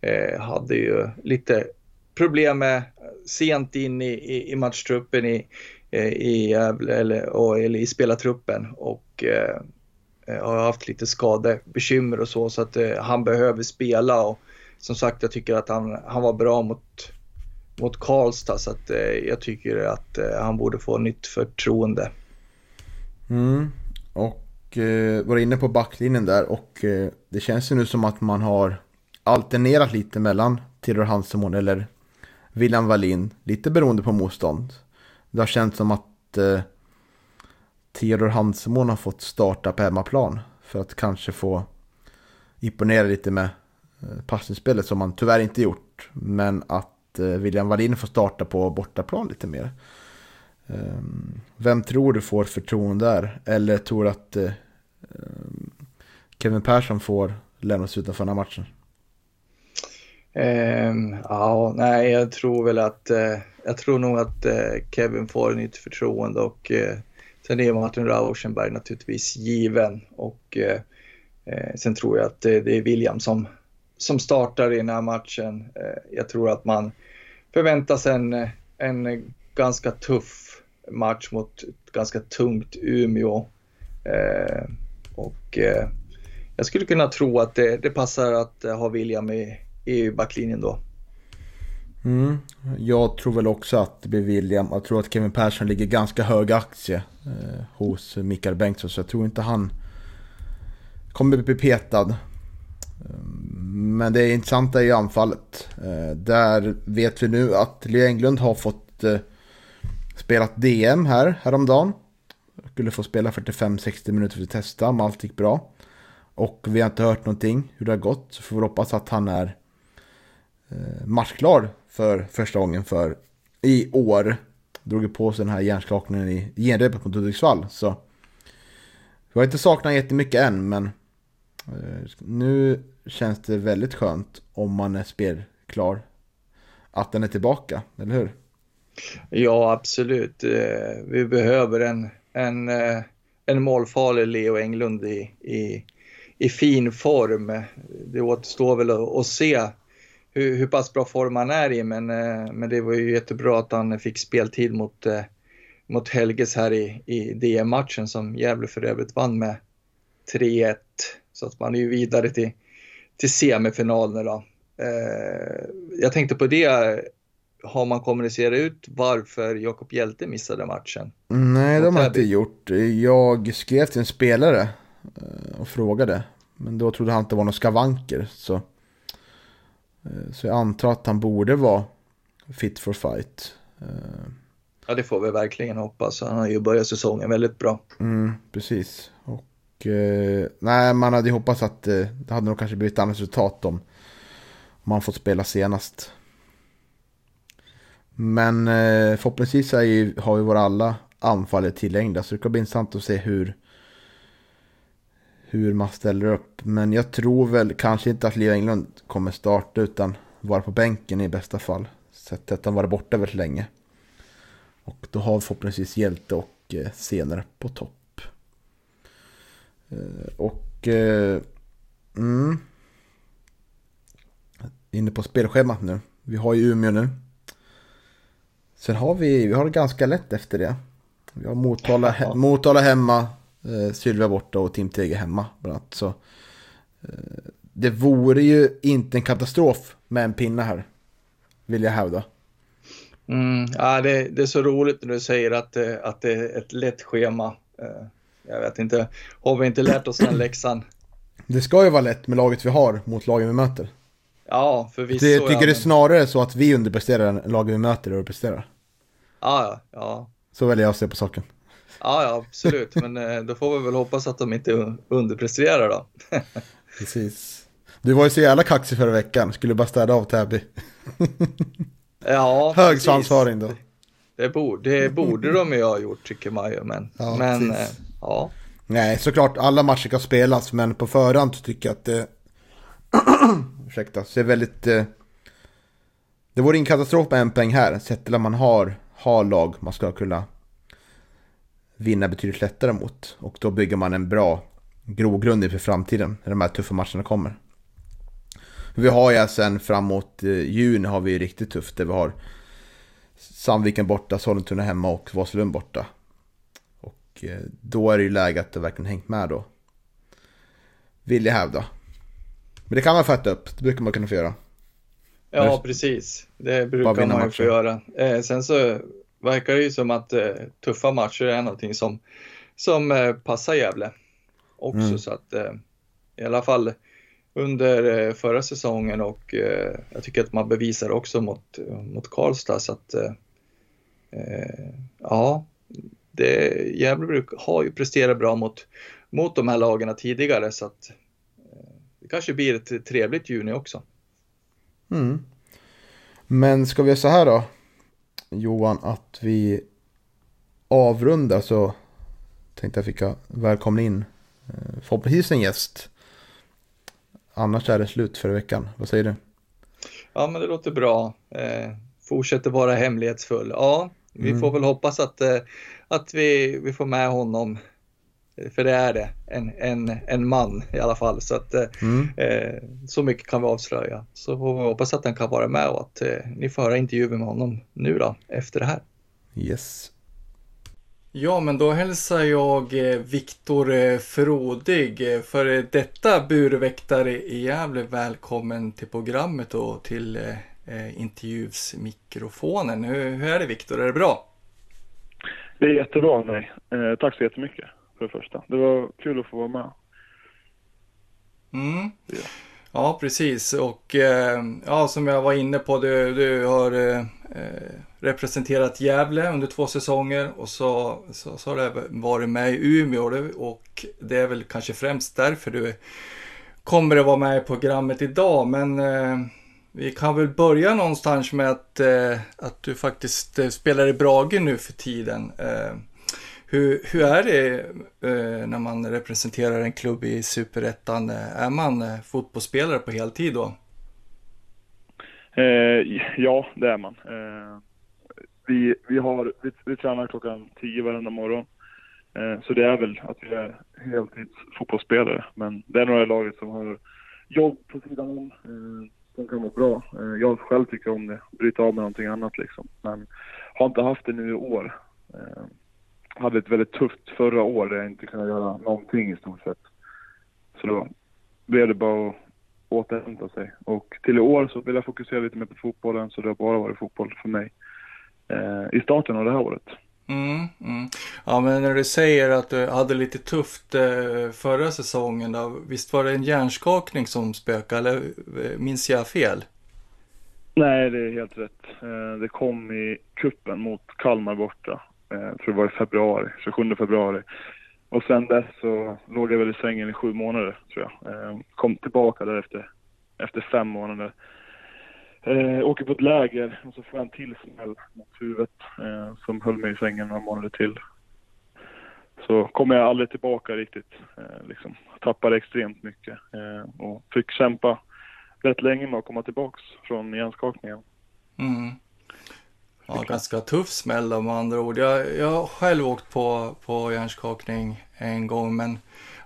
Speaker 2: eh, hade ju lite problem med sent in i, i, i matchtruppen i, Eh, i, eller, och, eller i spelartruppen och eh, eh, har haft lite skadebekymmer och så så att eh, han behöver spela och som sagt jag tycker att han, han var bra mot, mot Karlstad så att eh, jag tycker att eh, han borde få nytt förtroende.
Speaker 1: Mm. Och eh, var inne på backlinjen där och eh, det känns ju nu som att man har alternerat lite mellan Theodor Hansemon eller William Wallin, lite beroende på motstånd. Det har känts som att eh, Theodor Hansemon har fått starta på hemmaplan. För att kanske få imponera lite med eh, passningsspelet som han tyvärr inte gjort. Men att eh, William Wallin får starta på bortaplan lite mer. Ehm, vem tror du får förtroende där? Eller tror du att eh, ehm, Kevin Persson får lämnas utanför den här matchen?
Speaker 2: Um, ja, nej, jag tror väl att uh, jag tror nog att uh, Kevin får nytt förtroende och uh, sen är Martin Rauschenberg naturligtvis given och sen tror jag att det är William som, som startar i den här matchen. jag tror att man förväntar sig en, en ganska tuff match mot ett ganska tungt Umeå och jag skulle kunna tro att det, det passar att ha William i i backlinjen då.
Speaker 1: Mm. Jag tror väl också att det blir William. Jag tror att Kevin Persson ligger ganska hög aktie eh, hos Mikael Bengtsson. Så jag tror inte han kommer bli petad. Mm, men det intressanta är ju anfallet. Eh, där vet vi nu att Leo Englund har fått eh, spelat DM här häromdagen. Skulle få spela 45-60 minuter för att testa om allt gick bra. Och vi har inte hört någonting hur det har gått. Så får vi hoppas att han är Eh, matchklar för första gången för i år. Drog ju på sig den här hjärnskakningen i genrepet mot Hudiksvall. Så vi har inte saknat jättemycket än men eh, nu känns det väldigt skönt om man är spelklar. Att den är tillbaka, eller hur?
Speaker 2: Ja, absolut. Eh, vi behöver en, en, en målfarlig Leo Englund i, i, i fin form. Det återstår väl att se hur, hur pass bra form han är i, men, eh, men det var ju jättebra att han fick speltid mot, eh, mot Helges här i, i DM-matchen som Gävle för övrigt vann med 3-1. Så att man är ju vidare till, till semifinalen då. Eh, jag tänkte på det, har man kommunicerat ut varför Jakob Hjälte missade matchen?
Speaker 1: Nej, de har inte gjort. Jag skrev till en spelare och frågade. Men då trodde han att det var några skavanker. Så så jag antar att han borde vara fit for fight. Eh,
Speaker 2: ja, det får vi verkligen hoppas. Han har ju börjat säsongen väldigt bra.
Speaker 1: Mm, precis. Och eh, nej, man hade ju hoppats att eh, det hade nog kanske blivit ett annat resultat om man fått spela senast. Men eh, förhoppningsvis är ju, har ju våra alla anfall tillgängliga. Så det kan bli intressant att se hur hur man ställer upp. Men jag tror väl kanske inte att Leo Englund kommer starta utan vara på bänken i bästa fall. Sett att han varit borta väldigt länge. Och då har vi förhoppningsvis Hjälte och eh, Senare på topp. Eh, och... Eh, mm, inne på spelschemat nu. Vi har ju Umeå nu. Sen har vi, vi har det ganska lätt efter det. Vi har Motala, Motala hemma, Eh, Sylvia borta och Tim Tege hemma. Bland annat. Så, eh, det vore ju inte en katastrof med en pinne här. Vill jag hävda.
Speaker 2: Mm, ja, det, det, är så roligt när du säger att, att det är ett lätt schema. Eh, jag vet inte, har vi inte lärt oss den läxan?
Speaker 1: Det ska ju vara lätt med laget vi har mot lagen vi möter.
Speaker 2: Ja, förvisso.
Speaker 1: Jag tycker ja, det är snarare så att vi underpresterar än lagen vi möter och presterar.
Speaker 2: Ja, ja.
Speaker 1: Så väljer jag att se på saken.
Speaker 2: Ja, ja absolut. Men eh, då får vi väl hoppas att de inte underpresterar då.
Speaker 1: Precis. Du var ju så jävla kaxig förra veckan. Skulle bara städa av Täby.
Speaker 2: ja,
Speaker 1: Hög svansföring då.
Speaker 2: Det borde, det borde de ju ha gjort tycker man ju. Men, ja, men eh, ja.
Speaker 1: Nej, såklart alla matcher kan spelas. Men på förhand tycker jag att det... ursäkta, ser väldigt... Eh... Det vore en katastrof med en poäng här. Sett till att man har, har lag man ska kunna vinna betydligt lättare mot. Och då bygger man en bra grogrund inför framtiden när de här tuffa matcherna kommer. Vi har ju sen framåt eh, juni har vi riktigt tufft där vi har Sandviken borta, Sollentuna hemma och Vasalund borta. Och eh, då är det ju läge att det verkligen hängt med då. Vill jag hävda. Men det kan man få äta upp, det brukar man kunna få göra.
Speaker 2: Ja, precis. Det brukar man ju få göra. Eh, sen så verkar det ju som att eh, tuffa matcher är någonting som, som eh, passar Gävle också. Mm. Så att eh, i alla fall under eh, förra säsongen och eh, jag tycker att man bevisar också mot, mot Karlstad. Så att eh, ja, det, Gävle har ju presterat bra mot, mot de här lagarna tidigare så att det
Speaker 3: kanske blir ett trevligt juni också.
Speaker 1: Mm. Men ska vi göra så här då, Johan, att vi avrundar så tänkte jag fick välkomna in eh, förhoppningsvis en gäst. Annars är det slut för veckan. Vad säger du?
Speaker 3: Ja, men det låter bra. Eh, fortsätter vara hemlighetsfull. Ja, vi mm. får väl hoppas att, eh, att vi, vi får med honom. För det är det, en, en, en man i alla fall. Så, att, eh, mm. eh, så mycket kan vi avslöja. Så får vi hoppas att han kan vara med och att eh, ni får höra intervjuer med honom nu då, efter det här.
Speaker 1: Yes.
Speaker 2: Ja, men då hälsar jag eh, Viktor eh, Frodig, för detta burväktare i Gävle, välkommen till programmet och till eh, intervjusmikrofonen. Hur, hur är det Viktor, är det bra?
Speaker 4: Det är jättebra, nej. Eh, tack så jättemycket för det första. Det var kul att få vara med.
Speaker 2: Mm. Ja. ja, precis. Och eh, ja, som jag var inne på, du, du har eh, representerat Gävle under två säsonger och så, så, så har du varit med i Umeå och det är väl kanske främst därför du kommer att vara med i programmet idag. Men eh, vi kan väl börja någonstans med att, eh, att du faktiskt eh, spelar i Brage nu för tiden. Hur, hur är det eh, när man representerar en klubb i Superettan? Är man eh, fotbollsspelare på heltid då?
Speaker 4: Eh, ja, det är man eh, vi, vi, har, vi, vi tränar klockan tio varenda morgon. Eh, så det är väl att vi är heltidsfotbollsspelare. Men det är några i laget som har jobb på sidan om eh, som kan vara bra. Eh, jag själv tycker om det, bryta av med någonting annat liksom. Men har inte haft det nu i år. Hade ett väldigt tufft förra år där jag inte kunde göra någonting i stort sett. Så då blev det bara att återhämta sig. Och till i år så vill jag fokusera lite mer på fotbollen så det har bara varit fotboll för mig eh, i starten av det här året.
Speaker 2: Mm, mm. Ja, men när du säger att du hade lite tufft eh, förra säsongen, då, visst var det en hjärnskakning som spökade, eller eh, minns jag fel?
Speaker 4: Nej, det är helt rätt. Eh, det kom i kuppen mot Kalmar borta. Eh, jag tror det var i februari, 27 februari. Och sen dess så låg jag väl i sängen i sju månader, tror jag. Eh, kom tillbaka därefter, efter fem månader. Eh, åker på ett läger och så får jag en till smäll mot huvudet eh, som höll mig i sängen några månader till. Så kommer jag aldrig tillbaka riktigt. Eh, liksom. Tappade extremt mycket eh, och fick kämpa rätt länge med att komma tillbaks från hjärnskakningen.
Speaker 2: Mm. Ja, ganska tuff smäll om andra ord. Jag, jag har själv åkt på, på hjärnskakning en gång men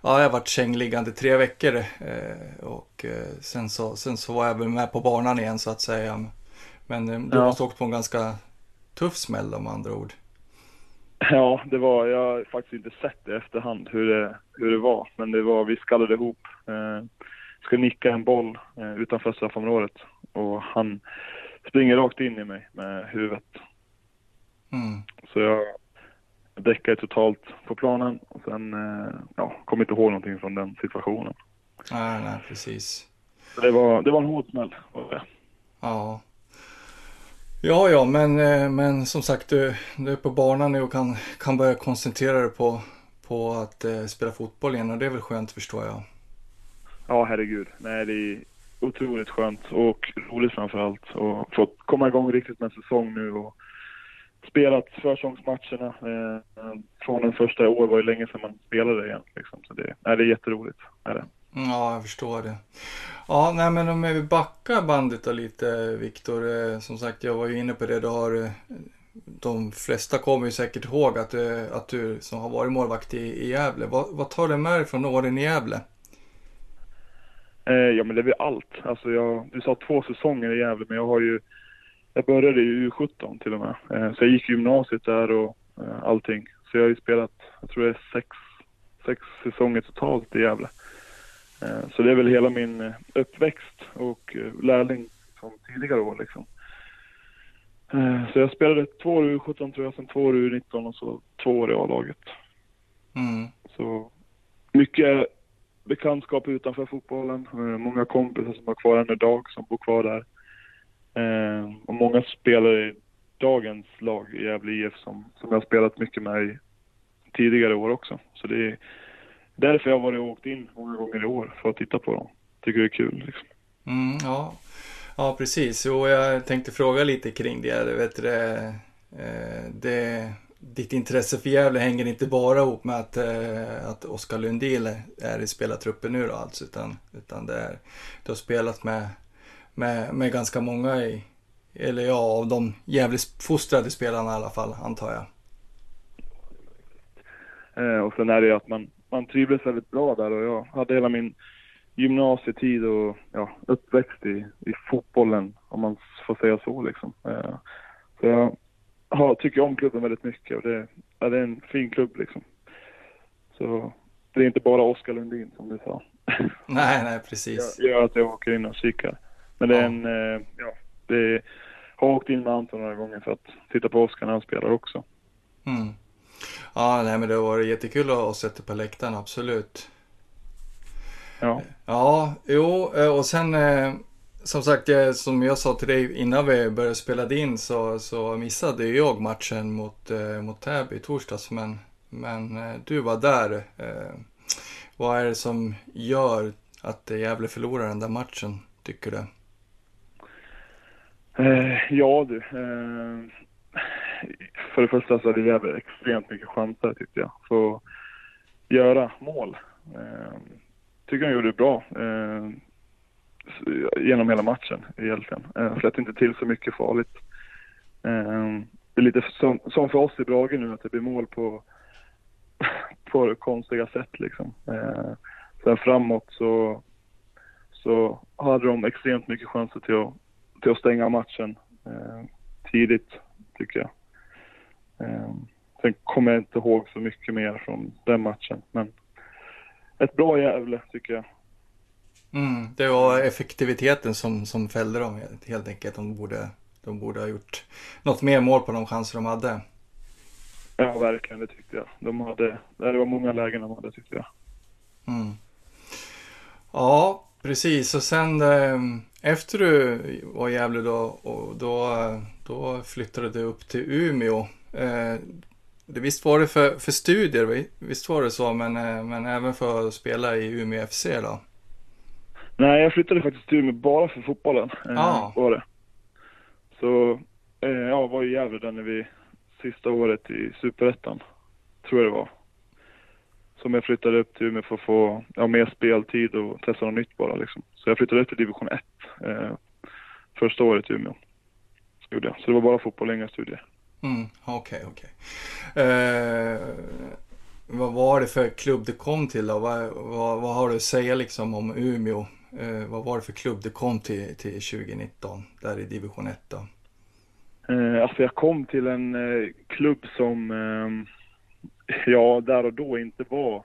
Speaker 2: ja, jag har varit sängliggande tre veckor eh, och eh, sen, så, sen så var jag väl med på banan igen så att säga. Men eh, du ja. måste åkt på en ganska tuff smäll om andra ord.
Speaker 4: Ja, det var, jag har faktiskt inte sett i efterhand hur det, hur det var. Men det var, vi skallade ihop. Eh, ska nicka en boll eh, utanför straffområdet och han springer rakt in i mig med huvudet. Mm. Så jag däckade totalt på planen och sen eh, ja, kom inte ihåg någonting från den situationen.
Speaker 2: Nej, nej, precis.
Speaker 4: Så det var, det var en hård smäll.
Speaker 2: Ja. Ja, ja, men, eh, men som sagt, du, du är på banan nu och kan, kan börja koncentrera dig på, på att eh, spela fotboll igen och det är väl skönt förstår jag.
Speaker 4: Ja, herregud. Nej, det är otroligt skönt och roligt framför allt. Och fått komma igång riktigt med säsong nu och spelat försäsongsmatcherna. Eh, från den första i år var det länge sedan man spelade igen. Liksom. Så det, nej, det är jätteroligt. Är det.
Speaker 2: Ja, jag förstår det. Ja, nej men om vi backar bandet då lite, Viktor. Eh, som sagt, jag var ju inne på det. Du har, eh, de flesta kommer ju säkert ihåg att, du, eh, att du som har varit målvakt i, i Gävle. Vad, vad tar du med dig från åren i Gävle?
Speaker 4: Eh, ja, men det är väl allt. Alltså jag, du sa två säsonger i Gävle, men jag har ju jag började i U17 till och med. Eh, så jag gick gymnasiet där och eh, allting. Så jag har ju spelat, jag tror det är sex, sex säsonger totalt i Gävle. Så det är väl hela min uppväxt och lärling från tidigare år liksom. Så jag spelade två år i U17 tror jag, sen två år i U19 och så två år i A-laget. Mm. Så mycket bekantskap utanför fotbollen. Eh, många kompisar som har kvar än idag som bor kvar där. Eh, och många spelare i dagens lag i Gävle IF som, som jag har spelat mycket med i tidigare år också. Så det är därför jag har varit och åkt in många gånger i år för att titta på dem tycker det är kul. Liksom.
Speaker 2: Mm, ja. ja, precis. Och jag tänkte fråga lite kring det. Du det, eh, det, ditt intresse för Gävle hänger inte bara ihop med att, eh, att Oskar Lundin är i spelartruppen nu då alltså, utan, utan det är, du har spelat med, med, med ganska många i, eller ja, av de Gävlefostrade spelarna i alla fall, antar jag.
Speaker 4: Eh, och sen är det ju att man, man trivdes väldigt bra där och jag hade hela min gymnasietid och ja, uppväxt i, i fotbollen, om man får säga så liksom. Eh, så jag har, tycker om klubben väldigt mycket och det, ja, det är en fin klubb liksom. Så det är inte bara Oskar Lundin som du sa.
Speaker 2: Nej, nej precis.
Speaker 4: Jag gör att jag åker in och kikar. Men det är en, eh, ja, det är, har åkt in med Anton några gånger för att titta på Oskar när han spelar också.
Speaker 2: Mm. Ja, nej men det har varit jättekul att sätta på läktaren, absolut.
Speaker 4: Ja.
Speaker 2: Ja, jo, eh, och sen eh, som sagt, eh, som jag sa till dig innan vi började spela in så, så missade jag matchen mot, eh, mot Täby i torsdags. Men, men eh, du var där. Eh, vad är det som gör att Gävle förlorar den där matchen, tycker du?
Speaker 4: ja du. för det första så hade Gävle extremt mycket chanser tyckte jag. För att göra mål. tycker han gjorde det bra genom hela matchen egentligen. Eh, släppte inte till så mycket farligt. Eh, det är lite som, som för oss i Brage nu att det blir mål på, på konstiga sätt liksom. Eh, sen framåt så, så hade de extremt mycket chanser till att, till att stänga matchen eh, tidigt tycker jag. Eh, sen kommer jag inte ihåg så mycket mer från den matchen men ett bra Gävle tycker jag.
Speaker 2: Mm, det var effektiviteten som, som fällde dem helt enkelt. De borde, de borde ha gjort något mer mål på de chanser de hade.
Speaker 4: Ja, verkligen. Det tyckte jag. De hade, det var många lägen de hade tyckte jag.
Speaker 2: Mm. Ja, precis. Och sen eh, efter du var i Gävle då, då, då flyttade du upp till Umeå. Eh, det, visst var det för, för studier, visst var det så, men, eh, men även för att spela i Umeå FC då?
Speaker 4: Nej, jag flyttade faktiskt till Umeå bara för fotbollen.
Speaker 2: Eh, ah.
Speaker 4: var det. Så eh, jag var i Gävle där när vi sista året i Superettan, tror jag det var. Som jag flyttade upp till Umeå för att få ja, mer speltid och testa något nytt bara liksom. Så jag flyttade upp till division 1 eh, första året i Umeå. Gjorde jag. Så det var bara fotboll, inga studier.
Speaker 2: Mm, okej, okay, okej. Okay. Eh, vad var det för klubb du kom till då? Vad, vad, vad har du att säga liksom om Umeå? Eh, vad var det för klubb du kom till, till 2019, där i division 1 då?
Speaker 4: Eh, alltså jag kom till en eh, klubb som, eh, ja, där och då inte var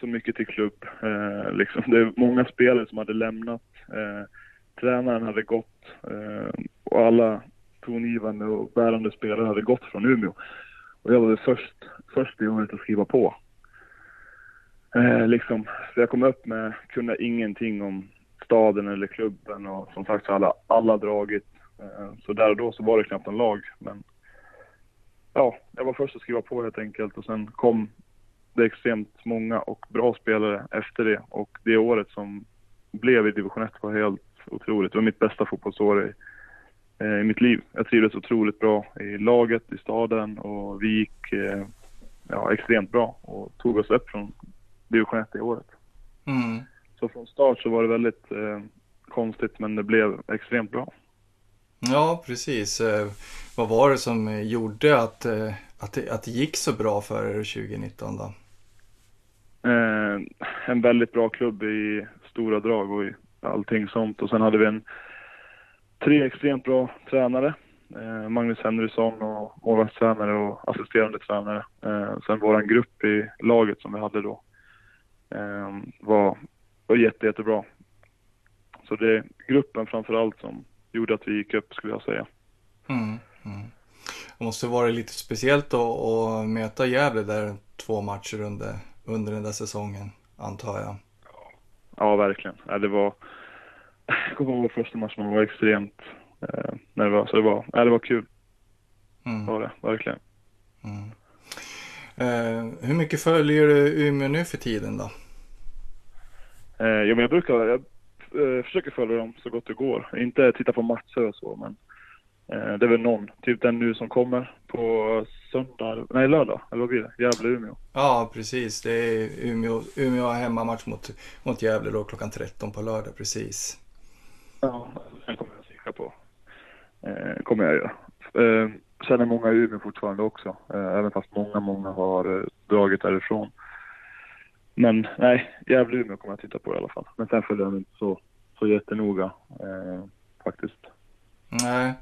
Speaker 4: så mycket till klubb. Eh, liksom. Det är många spelare som hade lämnat. Eh, tränaren hade gått eh, och alla tongivande och bärande spelare hade gått från Umeå. Och jag var först, först i året att skriva på. Eh, liksom, så jag kom upp med, kunde ingenting om staden eller klubben och som sagt så hade alla dragit. Eh, så där och då så var det knappt en lag. Men ja, jag var först att skriva på helt enkelt och sen kom det extremt många och bra spelare efter det. Och det året som blev i division 1 var helt otroligt. Det var mitt bästa fotbollsår i, eh, i mitt liv. Jag trivdes otroligt bra i laget, i staden och vi gick eh, ja, extremt bra och tog oss upp från division 1 i året.
Speaker 2: Mm.
Speaker 4: Så från start så var det väldigt eh, konstigt men det blev extremt bra.
Speaker 2: Ja, precis. Eh, vad var det som gjorde att, eh, att, det, att det gick så bra för er 2019 då?
Speaker 4: Eh, en väldigt bra klubb i stora drag och i allting sånt. Och sen hade vi en tre extremt bra tränare. Eh, Magnus Henrysson och målvaktstränare och assisterande tränare. Eh, sen våran grupp i laget som vi hade då var, var jätte, jättebra. Så det är gruppen framför allt som gjorde att vi gick upp skulle jag säga.
Speaker 2: Mm, mm. Det måste vara lite speciellt att, att möta Gävle där två matcher under, under den där säsongen, antar jag.
Speaker 4: Ja, verkligen. Ja, det var, jag kommer ihåg första matchen, man var extremt eh, nervös. Det var, ja, det var kul. Mm. Det var det, verkligen.
Speaker 2: Mm. Eh, hur mycket följer du Umeå nu för tiden då?
Speaker 4: Eh, ja, men jag brukar, jag eh, försöker följa dem så gott det går. Inte titta på matcher och så, men det är väl någon. Typ den nu som kommer på söndag, nej lördag, eller vad blir det? Gävle-Umeå.
Speaker 2: Ja, precis. Det är Umeå, Umeå har hemmamatch mot, mot Gävle då klockan 13 på lördag, precis.
Speaker 4: Ja, den kommer jag kika på. Eh, kommer jag göra. Eh, sen är många i Umeå fortfarande också, eh, även fast många, många har eh, dragit därifrån. Men nej, Gävle-Umeå kommer jag titta på i alla fall. Men sen följer jag inte så, så jättenoga eh, faktiskt.
Speaker 2: Nej.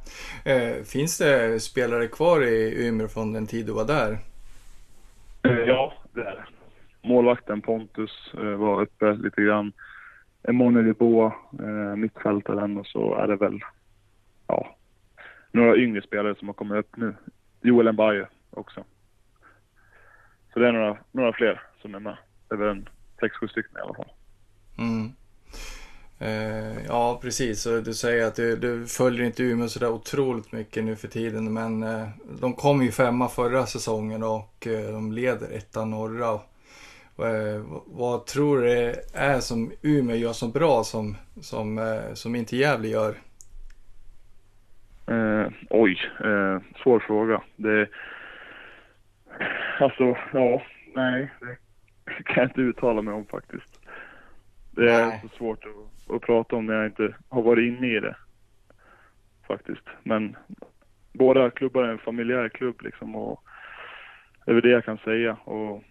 Speaker 2: Eh, finns det spelare kvar i Umeå från den tid du var där?
Speaker 4: Eh, ja, det är det. Målvakten Pontus eh, var uppe lite grann. Emanuel Boa, eh, mittfältaren och så är det väl ja, några yngre spelare som har kommit upp nu. Joel Mbaye också. Så det är några, några fler som är med. Det är väl en sex, sju stycken i alla fall.
Speaker 2: Mm. Eh, ja, precis. Du säger att du, du följer inte Umeå sådär otroligt mycket nu för tiden. Men eh, de kom ju femma förra säsongen och eh, de leder ettan norra. Eh, vad tror du det är som Umeå gör så bra som, som, eh, som inte Gävle gör?
Speaker 4: Eh, oj, eh, svår fråga. Det, alltså, ja, nej, det kan jag inte uttala mig om faktiskt. Det är
Speaker 2: Nej.
Speaker 4: så svårt att, att prata om när jag inte har varit inne i det. Faktiskt. Men båda klubbar är en familjär klubb liksom och det är väl det jag kan säga. Och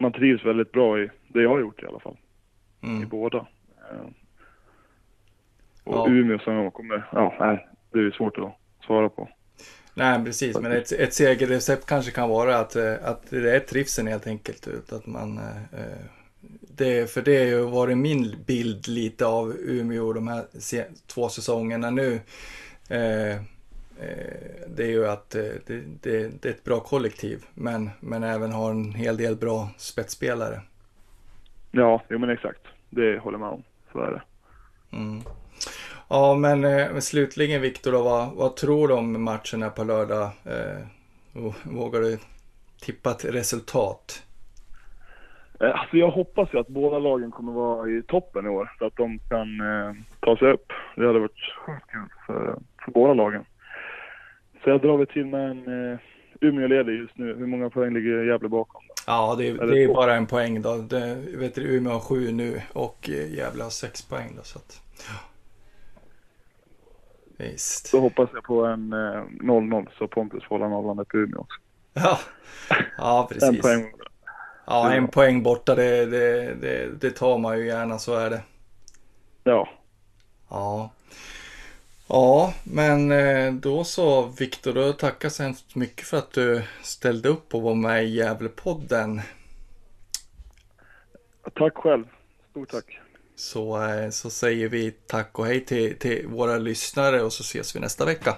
Speaker 4: man trivs väldigt bra i det jag har gjort i alla fall. I
Speaker 2: Mm.
Speaker 4: båda. Eh, Och
Speaker 2: Ja.
Speaker 4: Umeå som kommer, ja, nej, det är svårt att svara på.
Speaker 2: Nej, precis. Men ett, ett segerrecept kanske kan vara att, eh, att det är trivseln helt enkelt. Att man, eh, eh, det, för det har ju varit min bild lite av Umeå de här två säsongerna nu. Det är ju att det, det, det är ett bra kollektiv. Men, men även har en hel del bra spetsspelare.
Speaker 4: Ja, jo men exakt. Det håller med om. Så är det.
Speaker 2: Mm. Ja, men, eh, men slutligen Viktor, vad, vad tror du om matchen här på lördag? Eh, vågar du tippa ett resultat?
Speaker 4: Eh, Alltså jag hoppas ju att båda lagen kommer vara i toppen i år så att de kan eh, ta sig upp. Det hade varit sjukt kul för, för båda lagen. Så jag drar väl till med en eh, Umeå leder just nu. Hur många poäng ligger Gävle bakom? Då?
Speaker 2: Ja, det, det är bara en poäng då. Det, vet du, Umeå har sju nu och Gävle har sex poäng då. Så att. Visst.
Speaker 4: Så hoppas jag på en eh, 0-0 så Pontus får hålla nollan upp i Umeå också.
Speaker 2: Ja, ja
Speaker 4: En
Speaker 2: precis.
Speaker 4: poäng.
Speaker 2: Ja, en poäng borta, det, det, det, det tar man ju gärna, så är det.
Speaker 4: Ja,
Speaker 2: Ja. Ja, men eh, då så Viktor, då tackar så hemskt mycket för att du ställde upp och var med i Gävlepodden.
Speaker 4: tack själv. Stort tack.
Speaker 2: Så, eh, så säger vi tack och hej till, till våra lyssnare och så ses vi nästa vecka.